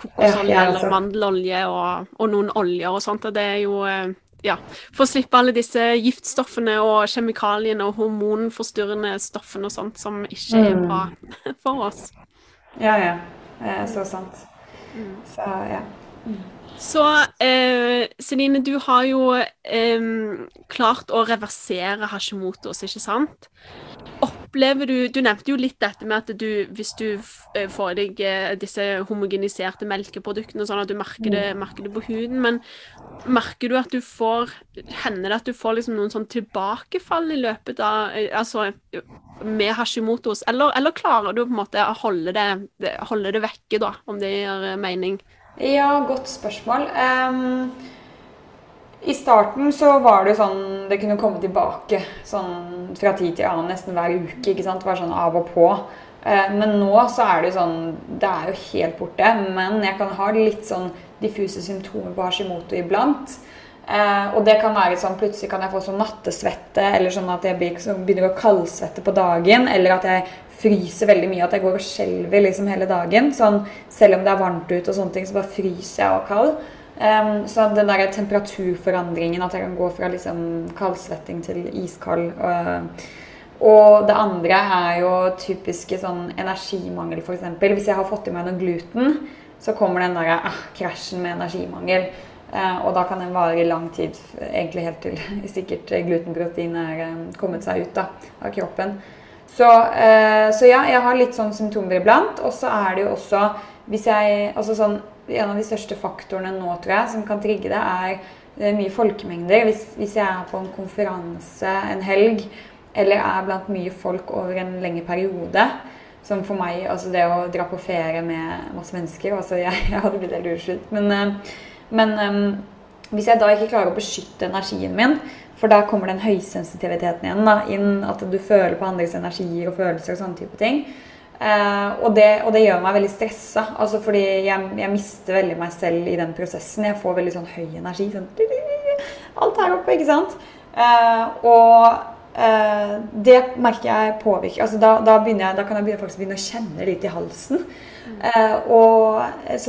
S4: kokosolje ja, eller mandelolje og, og, noen oljer og sånt. Og det er jo eh, ja, for å slippe alle disse giftstoffene og kjemikaliene og hormonforstyrrende stoffene og sånt som ikke er mm. bra for oss.
S5: Ja, ja. Så sant. Mm. Så ja.
S4: Så eh, Celine, du har jo eh, klart å reversere Hashimotos, ikke sant? Opplever du Du nevnte jo litt dette med at du, hvis du eh, får i deg eh, disse homogeniserte melkeproduktene, sånn at du merker det, mm. merker det, på huden, men merker du at du får Hender det at du får liksom noen sånn tilbakefall i løpet av eh, Altså med Hashimotos, eller, eller klarer du på en måte å holde det, holde det vekke, da, om det gir mening?
S5: Ja, godt spørsmål. Um i starten så var det sånn Det kunne komme tilbake sånn fra tid til annen nesten hver uke. ikke sant? Var sånn av og på. Eh, men nå så er det sånn Det er jo helt borte. Men jeg kan ha litt sånn diffuse symptomer på Hashimoto iblant. Eh, og det kan være sånn plutselig kan jeg få sånn nattesvette, eller sånn at jeg begynner å kaldsvette på dagen. Eller at jeg fryser veldig mye, at jeg går og skjelver liksom hele dagen. Sånn, selv om det er varmt ute, og sånne ting, så bare fryser jeg og kald. Um, så den der temperaturforandringen, at jeg kan gå fra liksom kaldsvetting til iskald uh, Og det andre er jo typiske sånn energimangel, f.eks. Hvis jeg har fått i meg noe gluten, så kommer den der ah, krasjen med energimangel. Uh, og da kan den vare i lang tid, egentlig helt til sikkert glutenprotein er um, kommet seg ut da, av kroppen. Så, uh, så ja, jeg har litt sånn symptomer iblant. Og så er det jo også hvis jeg Altså sånn en av de største faktorene nå tror jeg, som kan trigge det, er er mye folkemengder. Hvis, hvis, jeg er på en konferanse en helg, eller er blant mye folk over en lengre periode, som for meg altså Det å dra på ferie med masse mennesker altså Jeg, jeg hadde blitt helt utslitt. Men, eh, men um, hvis jeg da ikke klarer å beskytte energien min, for da kommer den høysensitiviteten igjen da, inn, at du føler på andres energier og følelser og sånne type ting. Uh, og, det, og, det, gjør meg veldig stressa. Altså fordi jeg, jeg, mister veldig meg selv i den prosessen. Jeg får veldig sånn høy energi. Sånn, alt her oppe, ikke sant? Uh, og uh, det merker jeg påvirker altså da, da, jeg, da, kan jeg begynne, faktisk begynne å kjenne litt i halsen. og,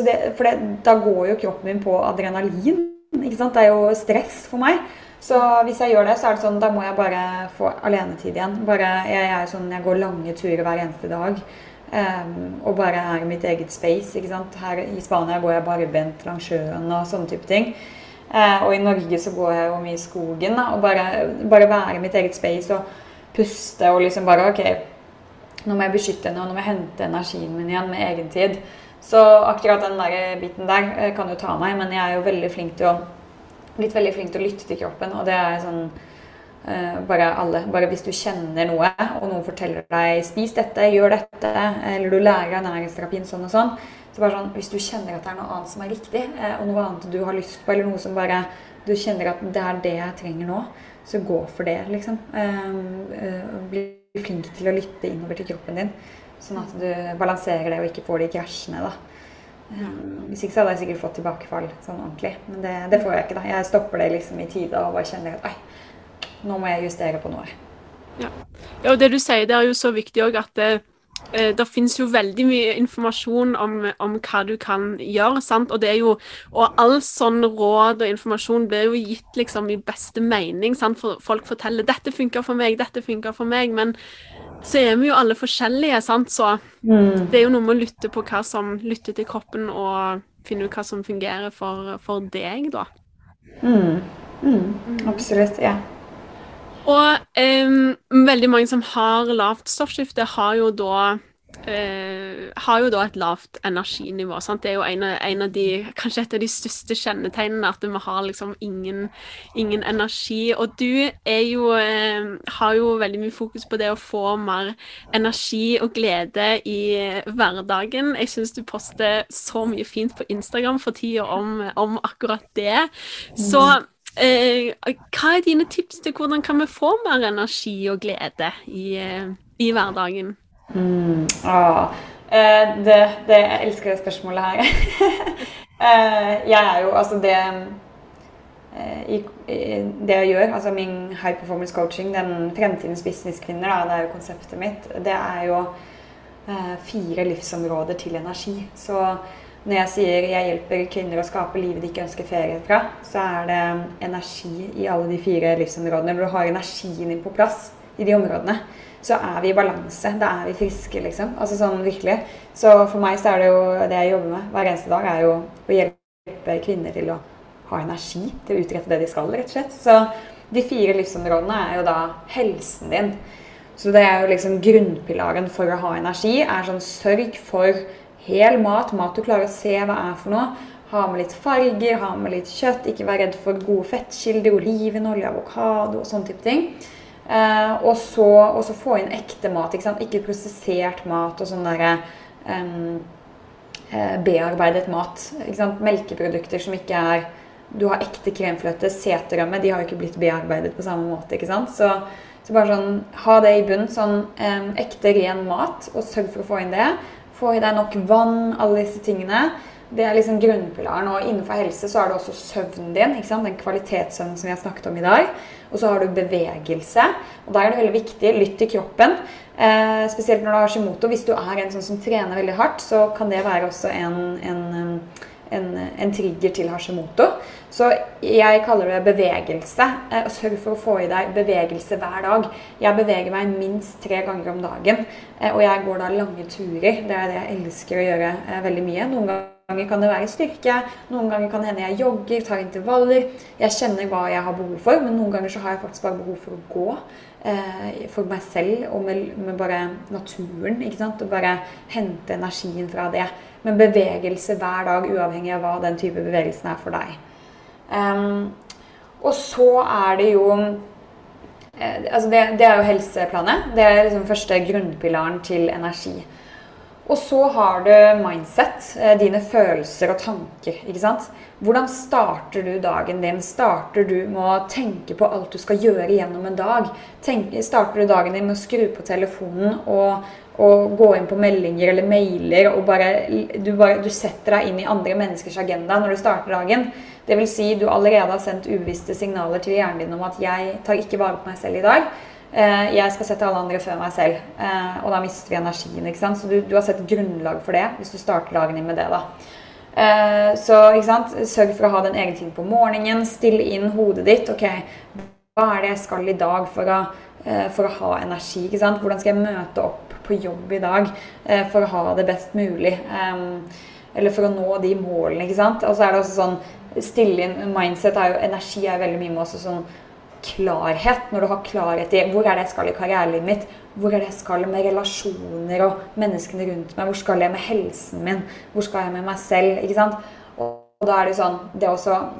S5: det, for det, da går jo kroppen min på adrenalin. Ikke sant? Det er jo stress for meg. Så hvis jeg gjør det, så er det sånn, da må jeg bare få alenetid igjen. Bare, jeg, jeg, sånn, jeg går lange turer hver eneste dag. Um, og bare er i mitt eget space. ikke sant? Her I Spania går jeg barbent langs sjøen og sånne type ting. Uh, og i Norge så går jeg jo mye i skogen. Da, og bare, bare være i mitt eget space og puste og liksom bare OK, nå må jeg beskytte henne, og nå må jeg hente energien min igjen med egen tid. Så akkurat den der biten der eh, kan jo ta meg, men jeg er jo veldig flink til å blitt veldig flink til å lytte til kroppen. Og det er sånn uh, bare alle. Bare hvis du kjenner noe, og noen forteller deg 'spis dette, gjør dette', eller du lærer ernæringsterapien sånn og sånn, så bare sånn Hvis du kjenner at det er noe annet som er riktig, uh, og noe annet du har lyst på, eller noe som bare Du kjenner at det er det jeg trenger nå, så gå for det, liksom. Uh, bli flink til å lytte innover til kroppen din, sånn at du balanserer det og ikke får de krasjene, da. Hvis ikke så hadde jeg sikkert fått tilbakefall sånn ordentlig. Men det, det, får jeg ikke. da. Jeg stopper det liksom i tide og bare kjenner at nå må jeg justere på noe.
S4: Ja, ja og det du sier, det er jo så viktig òg at det, eh, det finnes jo veldig mye informasjon om, om, hva du kan gjøre. sant? Og det er jo, og all sånn råd og informasjon blir jo gitt liksom i beste mening. sant? For folk forteller 'dette funker for meg', 'dette funker for meg'. Men så er vi jo alle forskjellige, sant. Så mm. det er jo noe med å lytte på hva som lytter til kroppen, og finne ut hva som fungerer for, for deg, da.
S5: Mm. Mm. Absolutt. Ja.
S4: Og um, veldig mange som har lavt stoffskifte, har jo da Uh, har jo da et lavt energinivå. Sant? Det er jo en av, en av, de, kanskje et av de største kjennetegnene at vi har liksom ingen, ingen energi. Og du jo, uh, har jo veldig mye fokus på det å få mer energi og glede i hverdagen. Jeg syns du poster så mye fint på Instagram for tida om, om akkurat det. Så uh, hva er dine tips til hvordan kan vi få mer energi og glede i, i hverdagen?
S5: Mm, ah, det, det, jeg elsker det spørsmålet her. Eh, jeg er jo altså det eh, i, det jeg gjør, altså min high performance coaching, den fremtidens businesskvinner, da, det er jo konseptet mitt, det er jo fire livsområder til energi. Så når jeg sier jeg hjelper kvinner å skape livet de ikke ønsker ferie fra, så er det energi i alle de fire livsområdene. Når du har energien din på plass i de områdene, så er vi i balanse. Da er vi friske, liksom. Altså sånn virkelig. Så for meg så er det jo det jeg jobber med hver eneste dag, er jo å hjelpe kvinner til å ha energi til å utrette det de skal, rett og slett. Så de fire livsområdene er jo da helsen din. Så det er jo liksom grunnpilaren for å ha energi. er sånn Sørg for hel mat, mat du klarer å se hva er for noe. Ha med litt farger, ha med litt kjøtt. Ikke vær redd for gode fettkilder, olivenolje, avokado og sånne type ting. Eh, og, så, og, så, få inn ekte mat. Ikke, ikke prosessert mat og sånn derre um, bearbeidet mat. Melkeprodukter som ikke er Du har ekte kremfløte, seterømme, de har jo ikke blitt bearbeidet på samme måte. ikke sant? Så, så bare sånn, ha det i bunn. Sånn um, ekte, ren mat, og sørg for å få inn det. Få i deg nok vann, alle disse tingene. Det er liksom grunnpilaren. Og innenfor helse så er det også søvnen din. Den kvalitetssøvnen som vi har snakket om i dag. Og så har du bevegelse. Og da er det veldig viktig. Lytt til kroppen. Eh, spesielt når du har shimoto. Hvis du er en sånn som trener veldig hardt, så kan det være også en, en, en, en trigger til Hashimoto. Så jeg kaller det bevegelse. Eh, sørg for å få i deg bevegelse hver dag. Jeg beveger meg minst tre ganger om dagen. Eh, og jeg går da lange turer. Det er det jeg elsker å gjøre eh, veldig mye. Noen ganger ganger kan det være styrke, noen ganger kan det hende jeg jogger, tar intervaller. Jeg kjenner hva jeg har behov for, men noen ganger så har jeg faktisk bare behov for å gå. Eh, for meg selv og med, med, bare naturen. ikke sant? Og bare hente energien fra det. Men bevegelse hver dag, uavhengig av hva den type bevegelsen er for deg. Um, Og så er det jo eh, altså det, det, er jo helseplanet. Det er liksom første grunnpilaren til energi. Og så har du mindset, eh, dine følelser og tanker. ikke sant? Hvordan starter du dagen din? Starter du med å tenke på alt du skal gjøre gjennom en dag? Tenk, starter du dagen din med å skru på telefonen og, og gå inn på meldinger eller mailer og bare du, bare du, setter deg inn i andre menneskers agenda når du starter dagen? Dvs. Si, du allerede har sendt ubevisste signaler til hjernen din om at 'jeg tar ikke vare på meg selv i dag'. Eh, jeg skal sette alle andre før meg selv. Eh, og da mister vi energien. ikke sant? Så du, du har sett grunnlag for det hvis du starter dagen din med det. da. Eh, så ikke sant? sørg for å ha den egen ting på morgenen. Still inn hodet ditt. ok, Hva er det jeg skal i dag for å, for å ha energi? ikke sant? Hvordan skal jeg møte opp på jobb i dag for å ha det best mulig? Eller for å nå de målene. ikke sant? Og så er det også sånn Stille inn mindset er jo Energi er veldig mye med også sånn klarhet. Når du har klarhet i hvor er det jeg skal i karrierelivet mitt, hvor er det jeg skal med relasjoner og menneskene rundt meg? Hvor skal jeg med helsen min? Hvor skal jeg med meg selv? ikke sant? Og, da er det sånn Det å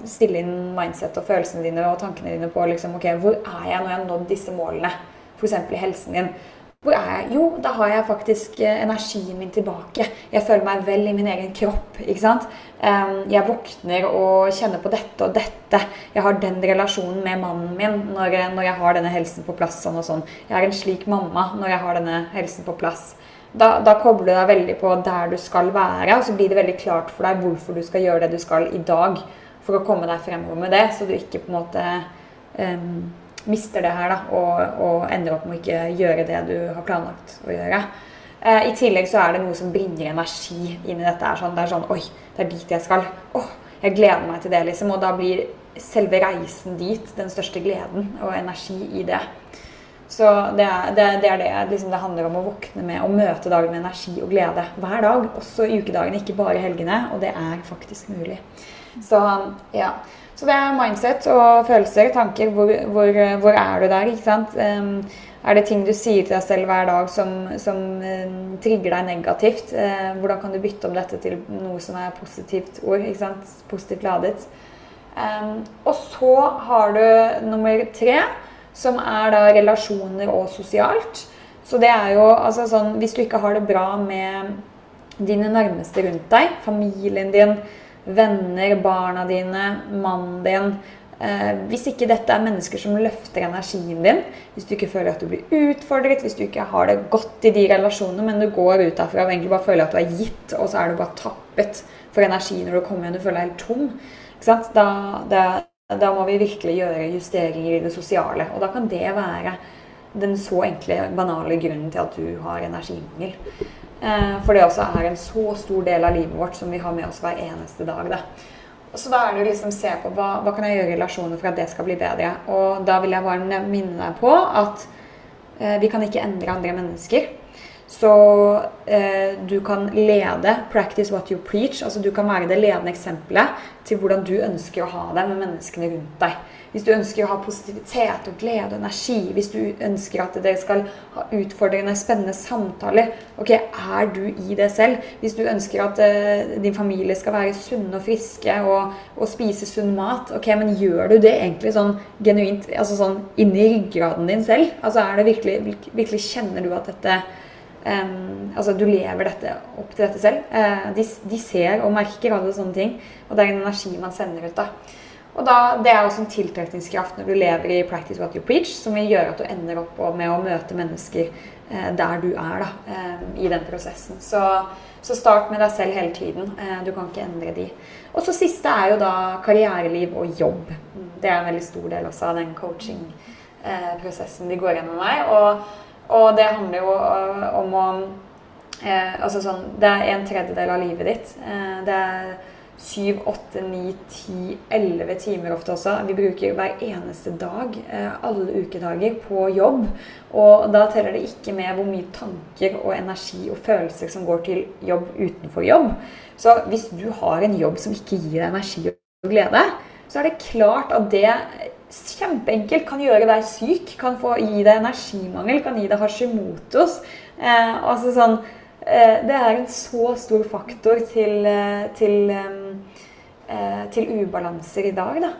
S5: stille inn mindset og følelsene dine og tankene dine på liksom, ok, hvor er jeg når jeg har nådd disse målene? F.eks. i helsen din. Hvor er jeg? Jo, da har jeg faktisk eh, energien min tilbake. Jeg føler meg vel i min egen kropp. ikke sant? Jeg våkner og kjenner på dette og dette. Jeg har den relasjonen med mannen min når, når jeg har denne helsen på plass. sånn og sånn. Jeg er en slik mamma når jeg har denne helsen på plass. Da, da, kobler du deg veldig på der du skal være, og så blir det veldig klart for deg hvorfor du skal gjøre det du skal i dag. For å komme deg fremover med det, så du ikke på en måte um, mister det her da, og, og, ender opp med å ikke gjøre det du har planlagt å gjøre. Eh, I tillegg så er det noe som bringer energi inn i dette. Er sånn, det er sånn Oi, det er dit jeg skal. Åh, jeg gleder meg til det, liksom. Og da blir selve reisen dit den største gleden og energi i det. Så det er det, det, er det liksom det handler om å våkne med og møte dagen med energi og glede hver dag. Også i ukedagene, ikke bare helgene. Og det er faktisk mulig. Så ja. Så det er mindset og følelser, tanker. Hvor, hvor, hvor er du der? ikke sant? Um, er det ting du sier til deg selv hver dag som, som um, trigger deg negativt? Uh, hvordan kan du bytte om dette til noe som er positivt ord? ikke sant? Positivt ladet. Um, og så har du nummer tre, som er da relasjoner og sosialt. Så det er jo altså sånn Hvis du ikke har det bra med dine nærmeste rundt deg, familien din, venner, barna dine, mannen din. Eh, hvis ikke dette er mennesker som løfter energien din, hvis du ikke føler at du blir utfordret, hvis du ikke har det godt i de relasjonene, men du går ut derfra og egentlig bare føler at du er gitt, og så er du bare tappet for energi når du kommer igjen, du føler deg helt tom, da, da, da må vi virkelig gjøre justeringer i det sosiale. Og da kan det være den så enkle, banale grunnen til at du har energimangel. Eh, for det også er en så stor del av livet vårt som vi har med oss hver eneste dag. Da. Så da er det liksom se på hva, hva kan jeg gjøre i relasjoner for at det skal bli bedre. Og da vil jeg bare minne deg på at eh, vi kan ikke endre andre mennesker. Så eh, du kan lede 'practice what you preach'. altså Du kan være det ledende eksempelet til hvordan du ønsker å ha det med menneskene rundt deg. Hvis du ønsker å ha positivitet og glede og energi, hvis du ønsker at dere skal ha utfordrende, spennende samtaler, ok, er du i det selv? Hvis du ønsker at eh, din familie skal være sunne og friske og, og, spise sunn mat, ok, men gjør du det egentlig sånn genuint, altså sånn inni ryggraden din selv? Altså er det virkelig, virkelig kjenner du at dette Um, altså Du lever dette opp til dette selv. Uh, de, de, ser og merker alle sånne ting. Og det er en energi man sender ut. da. Og da, Det er også en tiltrekningskraft når du lever i 'practice what you preach', som vil gjøre at du ender opp med å møte mennesker uh, der du er da, uh, i den prosessen. Så, så, start med deg selv hele tiden. Eh, du kan ikke endre de. Og så siste er jo da karriereliv og jobb. Det er en veldig stor del også av den coaching-prosessen de går gjennom meg. Og, og, det handler jo eh, om å eh, Altså sånn Det er en tredjedel av livet ditt. Eh, det er syv, åtte, ni, ti, elleve timer ofte også. Vi bruker hver eneste dag, eh, alle ukedager, på jobb. Og da teller det ikke med hvor mye tanker og energi og følelser som går til jobb utenfor jobb. Så hvis du har en jobb som ikke gir deg energi og glede, så er det klart at det kjempeenkelt kan gjøre deg syk, kan få gi deg energimangel, kan gi deg Hashimotos. Eh, altså sånn Eh, det er en så stor faktor til, eh, til, eh, til ubalanser i dag. Da.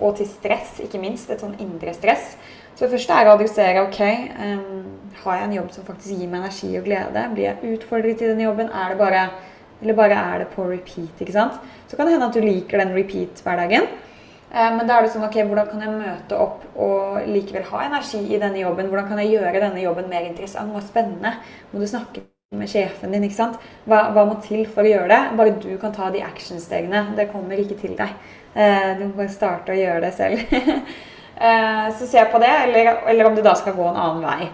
S5: og til stress, ikke minst. Et sånn indre stress. Så det første er å adressere ok, har jeg en jobb som faktisk gir meg energi og glede. Blir jeg utfordret i den jobben? Er det bare, eller bare er det på repeat? ikke sant? Så kan det hende at du liker den repeat-hverdagen. Uh, men da er det sånn ok, hvordan kan jeg møte opp og likevel ha energi i denne jobben? Hvordan kan jeg gjøre denne jobben mer interessant og spennende? Må du snakke med sjefen din. ikke sant? Hva, hva, må til for å gjøre det? Bare du kan ta de actionstegene. Det kommer ikke til deg. Uh, du må bare starte å gjøre det selv. uh, så se på det, eller, eller, om du da skal gå en annen vei.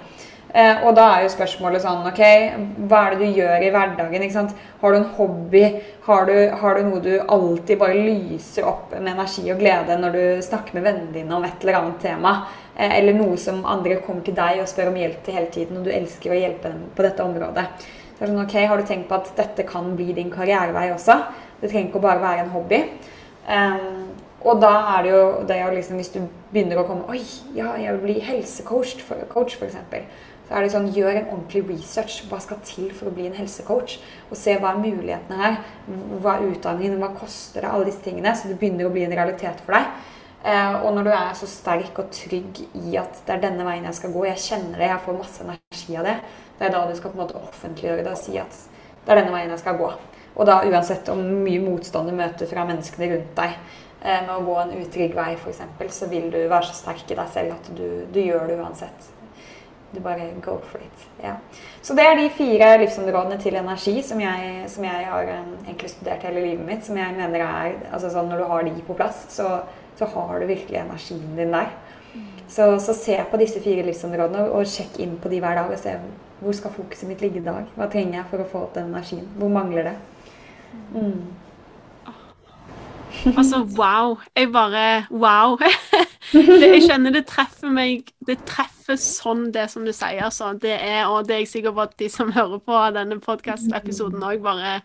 S5: Uh, og da er jo spørsmålet sånn OK, hva er det du gjør i hverdagen? ikke sant? Har du en hobby? Har du, har du noe du alltid bare lyser opp med energi og glede når du snakker med vennene dine om et eller annet tema? Eh, eller noe som andre kommer til deg og spør om hjelp til hele tiden, og du elsker å hjelpe dem på dette området. Så er sånn, ok, Har du tenkt på at dette kan bli din karrierevei også? Det trenger ikke å bare være en hobby. Um, og da er det jo det er liksom, Hvis du begynner å komme Oi, ja, jeg vil bli helsecoach, for, coach f.eks. Så er det sånn, Gjør en ordentlig research. Hva skal til for å bli en helsecoach? Og se hva er mulighetene her. Hva er utdanningen? Hva koster det? Alle disse tingene. Så det begynner å bli en realitet for deg. Eh, og når du er så sterk og trygg i at det er denne veien jeg skal gå, jeg kjenner det, jeg får masse energi av det, det er da du skal på en måte offentliggjøre det og si at det er denne veien jeg skal gå. Og da uansett om mye motstand du møter fra menneskene rundt deg eh, med å gå en utrygg vei f.eks., så vil du være så sterk i deg selv at du, du gjør det uansett. Du bare go for it. Ja. Så det er de fire livsområdene til energi som jeg, som jeg har um, egentlig studert hele livet mitt. Som jeg mener er altså sånn Når du har de på plass, så så har du virkelig energien din der. Så, så se på disse fire livsområdene og, og sjekk inn på de hver dag og se hvor skal fokuset mitt ligge i dag. Hva trenger jeg for å få opp den energien? Hvor mangler det? Mm.
S4: Altså, wow. Jeg bare Wow. det, jeg kjenner det treffer meg Det treffer sånn, det som du sier. Altså. Det er, og det er jeg sikker på at de som hører på denne podkast-episoden òg, bare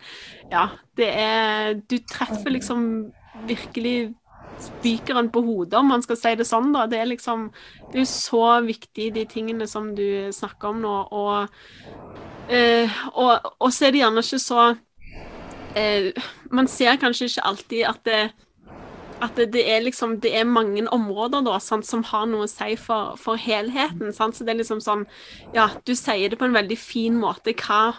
S4: Ja. Det er Du treffer liksom virkelig spikeren på hodet, om man skal si det sånn. da. Det er liksom Det er jo så viktig, de tingene som du snakker om nå. Og, eh, og, og så er det gjerne ikke så eh, Man ser kanskje ikke alltid at det at det, det, er liksom, det er mange områder da, sant, som har noe å si for, for helheten. Sant? Så det er liksom sånn Ja, du sier det på en veldig fin måte hva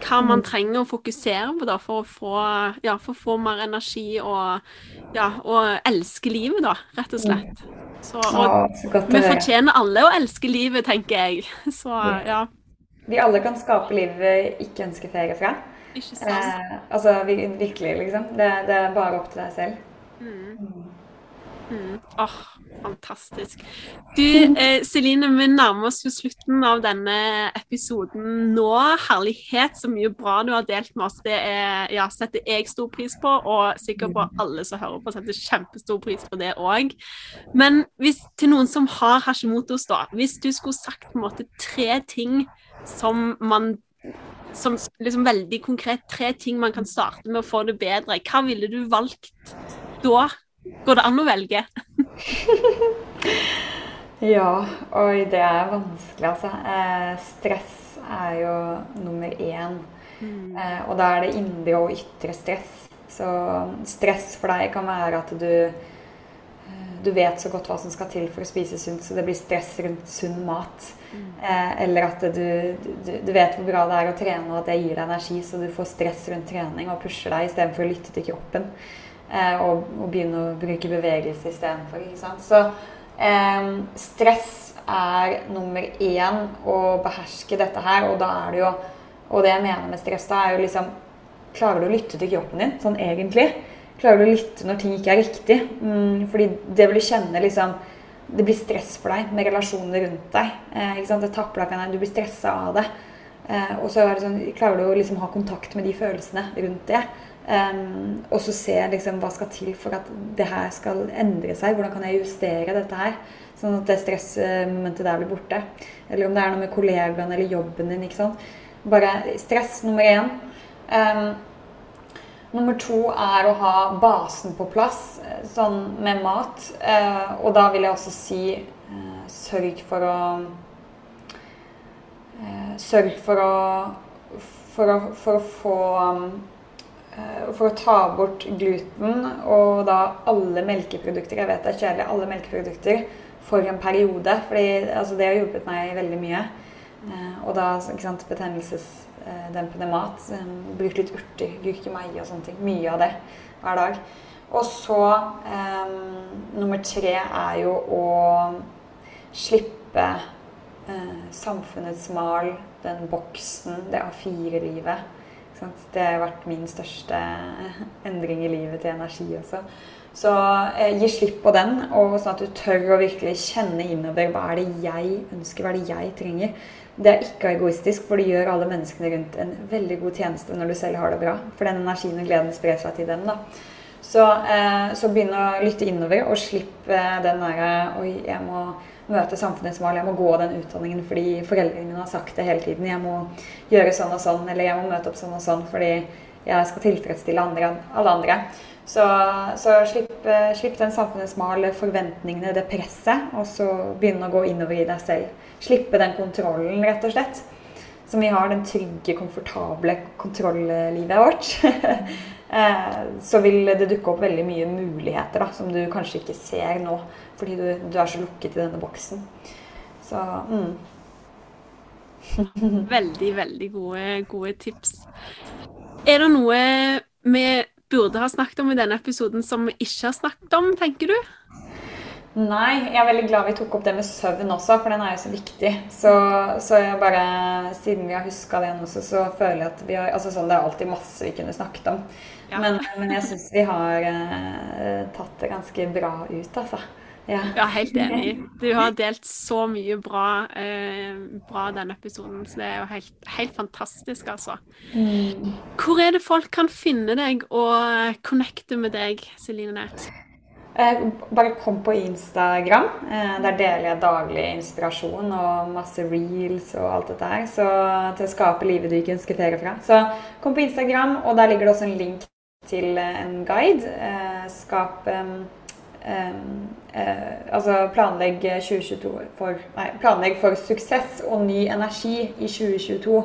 S4: hva man mm. trenger å fokusere på da, for, å få, ja, for å få mer energi og, ja, og elske livet, da, rett og slett. Så, og, så vi fortjener alle å elske livet, tenker jeg. Så, ja.
S5: Vi alle kan skape livet vi ikke ønsker ferie fra.
S4: Ikke sant? Eh,
S5: altså virkelig, liksom. Det, det, er bare opp til deg selv. Mm.
S4: mm. Mm. Oh, fantastisk. Du, eh, Celine, vi nærmer oss jo slutten av denne episoden nå. Herlighet, så mye bra du har delt med oss. Det er, ja, setter jeg stor pris på, og sikkert på alle som hører på, setter kjempestor pris på det òg. Men hvis, til noen som har Hashimotos, da, hvis du skulle sagt på en måte tre ting som man som liksom veldig konkret tre ting man kan starte med å få det bedre, hva ville du valgt da? Går det an å velge?
S5: ja, oi, det er vanskelig, altså. Eh, stress er jo nummer én. Mm. Eh, og da er det indre og ytre stress. Så stress for deg kan være at du eh, du vet så godt hva som skal til for å spise sunt, så det blir stress rundt sunn mat. Mm. Eh, eller at du, du, du, vet hvor bra det er å trene, og at det gir deg energi, så du får stress rundt trening og pusher deg istedenfor å lytte til kroppen. Eh, og, og, begynne å bruke bevegelse istedenfor. Så eh, stress er nummer én å beherske dette her, og da er det jo Og det jeg mener med stress, da er jo liksom Klarer du å lytte til kroppen din sånn egentlig? Klarer du å lytte når ting ikke er riktig? Mm, fordi det vil du kjenne liksom Det blir stress for deg med relasjonene rundt deg. Eh? Det tapper deg for Du blir stressa av det. Eh, og så sånn, klarer du å liksom ha kontakt med de følelsene rundt det. Um, og så se liksom, hva skal til for at det her skal endre seg. Hvordan kan jeg justere dette her, sånn at det stressmomentet der blir borte. Eller om det er noe med kollegaene eller jobben din. Bare stress nummer én. Um, nummer to er å ha basen på plass, sånn med mat. Eh, og da vil jeg også si eh, sørg for å eh, Sørg for å for å, for å få um, for å ta bort gluten og da alle melkeprodukter Jeg vet det er kjedelig, alle melkeprodukter for en periode. For altså, det har hjulpet meg veldig mye. Og da ikke sant, betennelsesdempende mat. Bruk litt urter, gurkemeie og sånne ting. Mye av det hver dag. Og så eh, nummer tre er jo å slippe eh, samfunnets mal, den boksen, det A4-livet. Det har vært min største endring i livet til energi også. Så eh, gi slipp på den, og sånn at du tør å virkelig kjenne innover hva er det jeg ønsker, hva er det jeg trenger. Det er ikke egoistisk, for det gjør alle menneskene rundt en veldig god tjeneste når du selv har det bra. For den energien og gleden sprer seg til dem. da. Så, eh, så begynn å lytte innover, og slipp den derre Oi, jeg må møte samfunnets mål, jeg må gå den utdanningen fordi foreldrene mine har sagt det hele tiden. Jeg må gjøre sånn og sånn, eller jeg må møte opp sånn og sånn fordi jeg skal tilfredsstille andre, alle andre. Så, så slipp, eh, slipp, den samfunnets mal, forventningene, det presset, og så begynne å gå innover i deg selv. Slippe den kontrollen, rett og slett. Som vi har, den trygge, komfortable kontrolllivet vårt. Eh, så vil det dukke opp veldig mye muligheter da, som du kanskje ikke ser nå. Fordi du, du er så lukket i denne boksen. Så mm.
S4: veldig, veldig gode, gode tips. Er det noe vi burde ha snakket om i denne episoden som vi ikke har snakket om, tenker du?
S5: Nei, jeg er veldig glad vi tok opp det med søvn også, for den er jo så viktig. Så, så jeg bare, siden vi har huska det også, så, så føler jeg at vi har altså sånn, Det er alltid masse vi kunne snakket om. Ja. Men, men, jeg syns vi har eh, tatt det ganske bra ut, altså.
S4: Ja. ja, helt enig. Du har delt så mye bra, eh, bra denne episoden, så det er jo helt, helt fantastisk, altså. Mm. Hvor er det folk kan finne deg og connecte med deg, Celine Nært?
S5: Eh, bare kom på Instagram. Eh, der deler jeg daglig inspirasjon og masse reels og alt dette her. Så til å skape livet du ikke ønsker ferie fra. Så kom på Instagram, og der ligger det også en link til en guide. Eh, skap altså planlegg 2022 for, nei, planlegg for suksess og ny energi i 2022.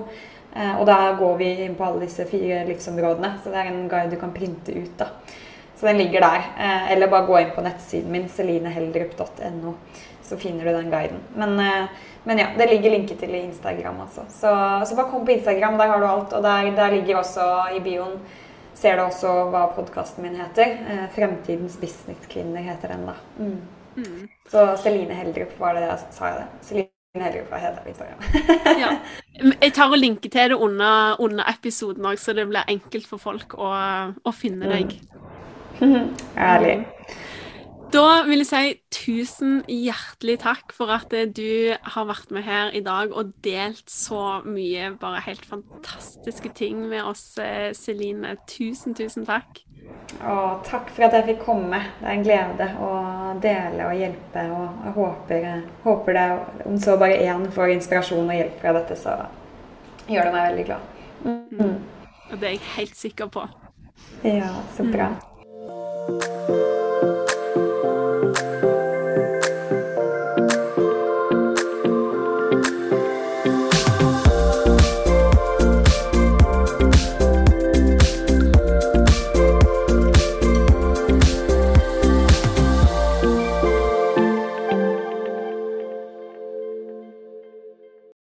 S5: Eh, og da går vi inn på alle disse fire livsområdene. Så det er en guide du kan printe ut. da. Så den ligger der. Eh, eller bare gå inn på nettsiden min, selineheldrup.no, så finner du den guiden. Men, eh, men, ja, det ligger linket til i Instagram, altså. Så, så, bare kom på Instagram, der har du alt. Og der, der ligger også i bioen ser du også hva podkasten min heter. Eh, 'Fremtidens businesskvinner' heter den, da. Mm. Mm. Så Celine Heldrup var det jeg sa jeg det. Celine Heldrup var heter på Instagram.
S4: ja. Jeg tar og linker til det under, under episoden òg, så det blir enkelt for folk å, å finne deg.
S5: Mm. Ærlig.
S4: Da vil jeg si tusen hjertelig takk for at du har vært med her i dag og delt så mye bare helt fantastiske ting med oss, eh, Celine. Tusen, tusen takk.
S5: Og takk for at jeg fikk komme. Det er en glede å dele og hjelpe. Og jeg håper, håper det, om så bare én får inspirasjon og hjelp fra dette, så gjør det meg veldig glad.
S4: Mm. Og det er jeg helt sikker på.
S5: Ja, så bra. Mm.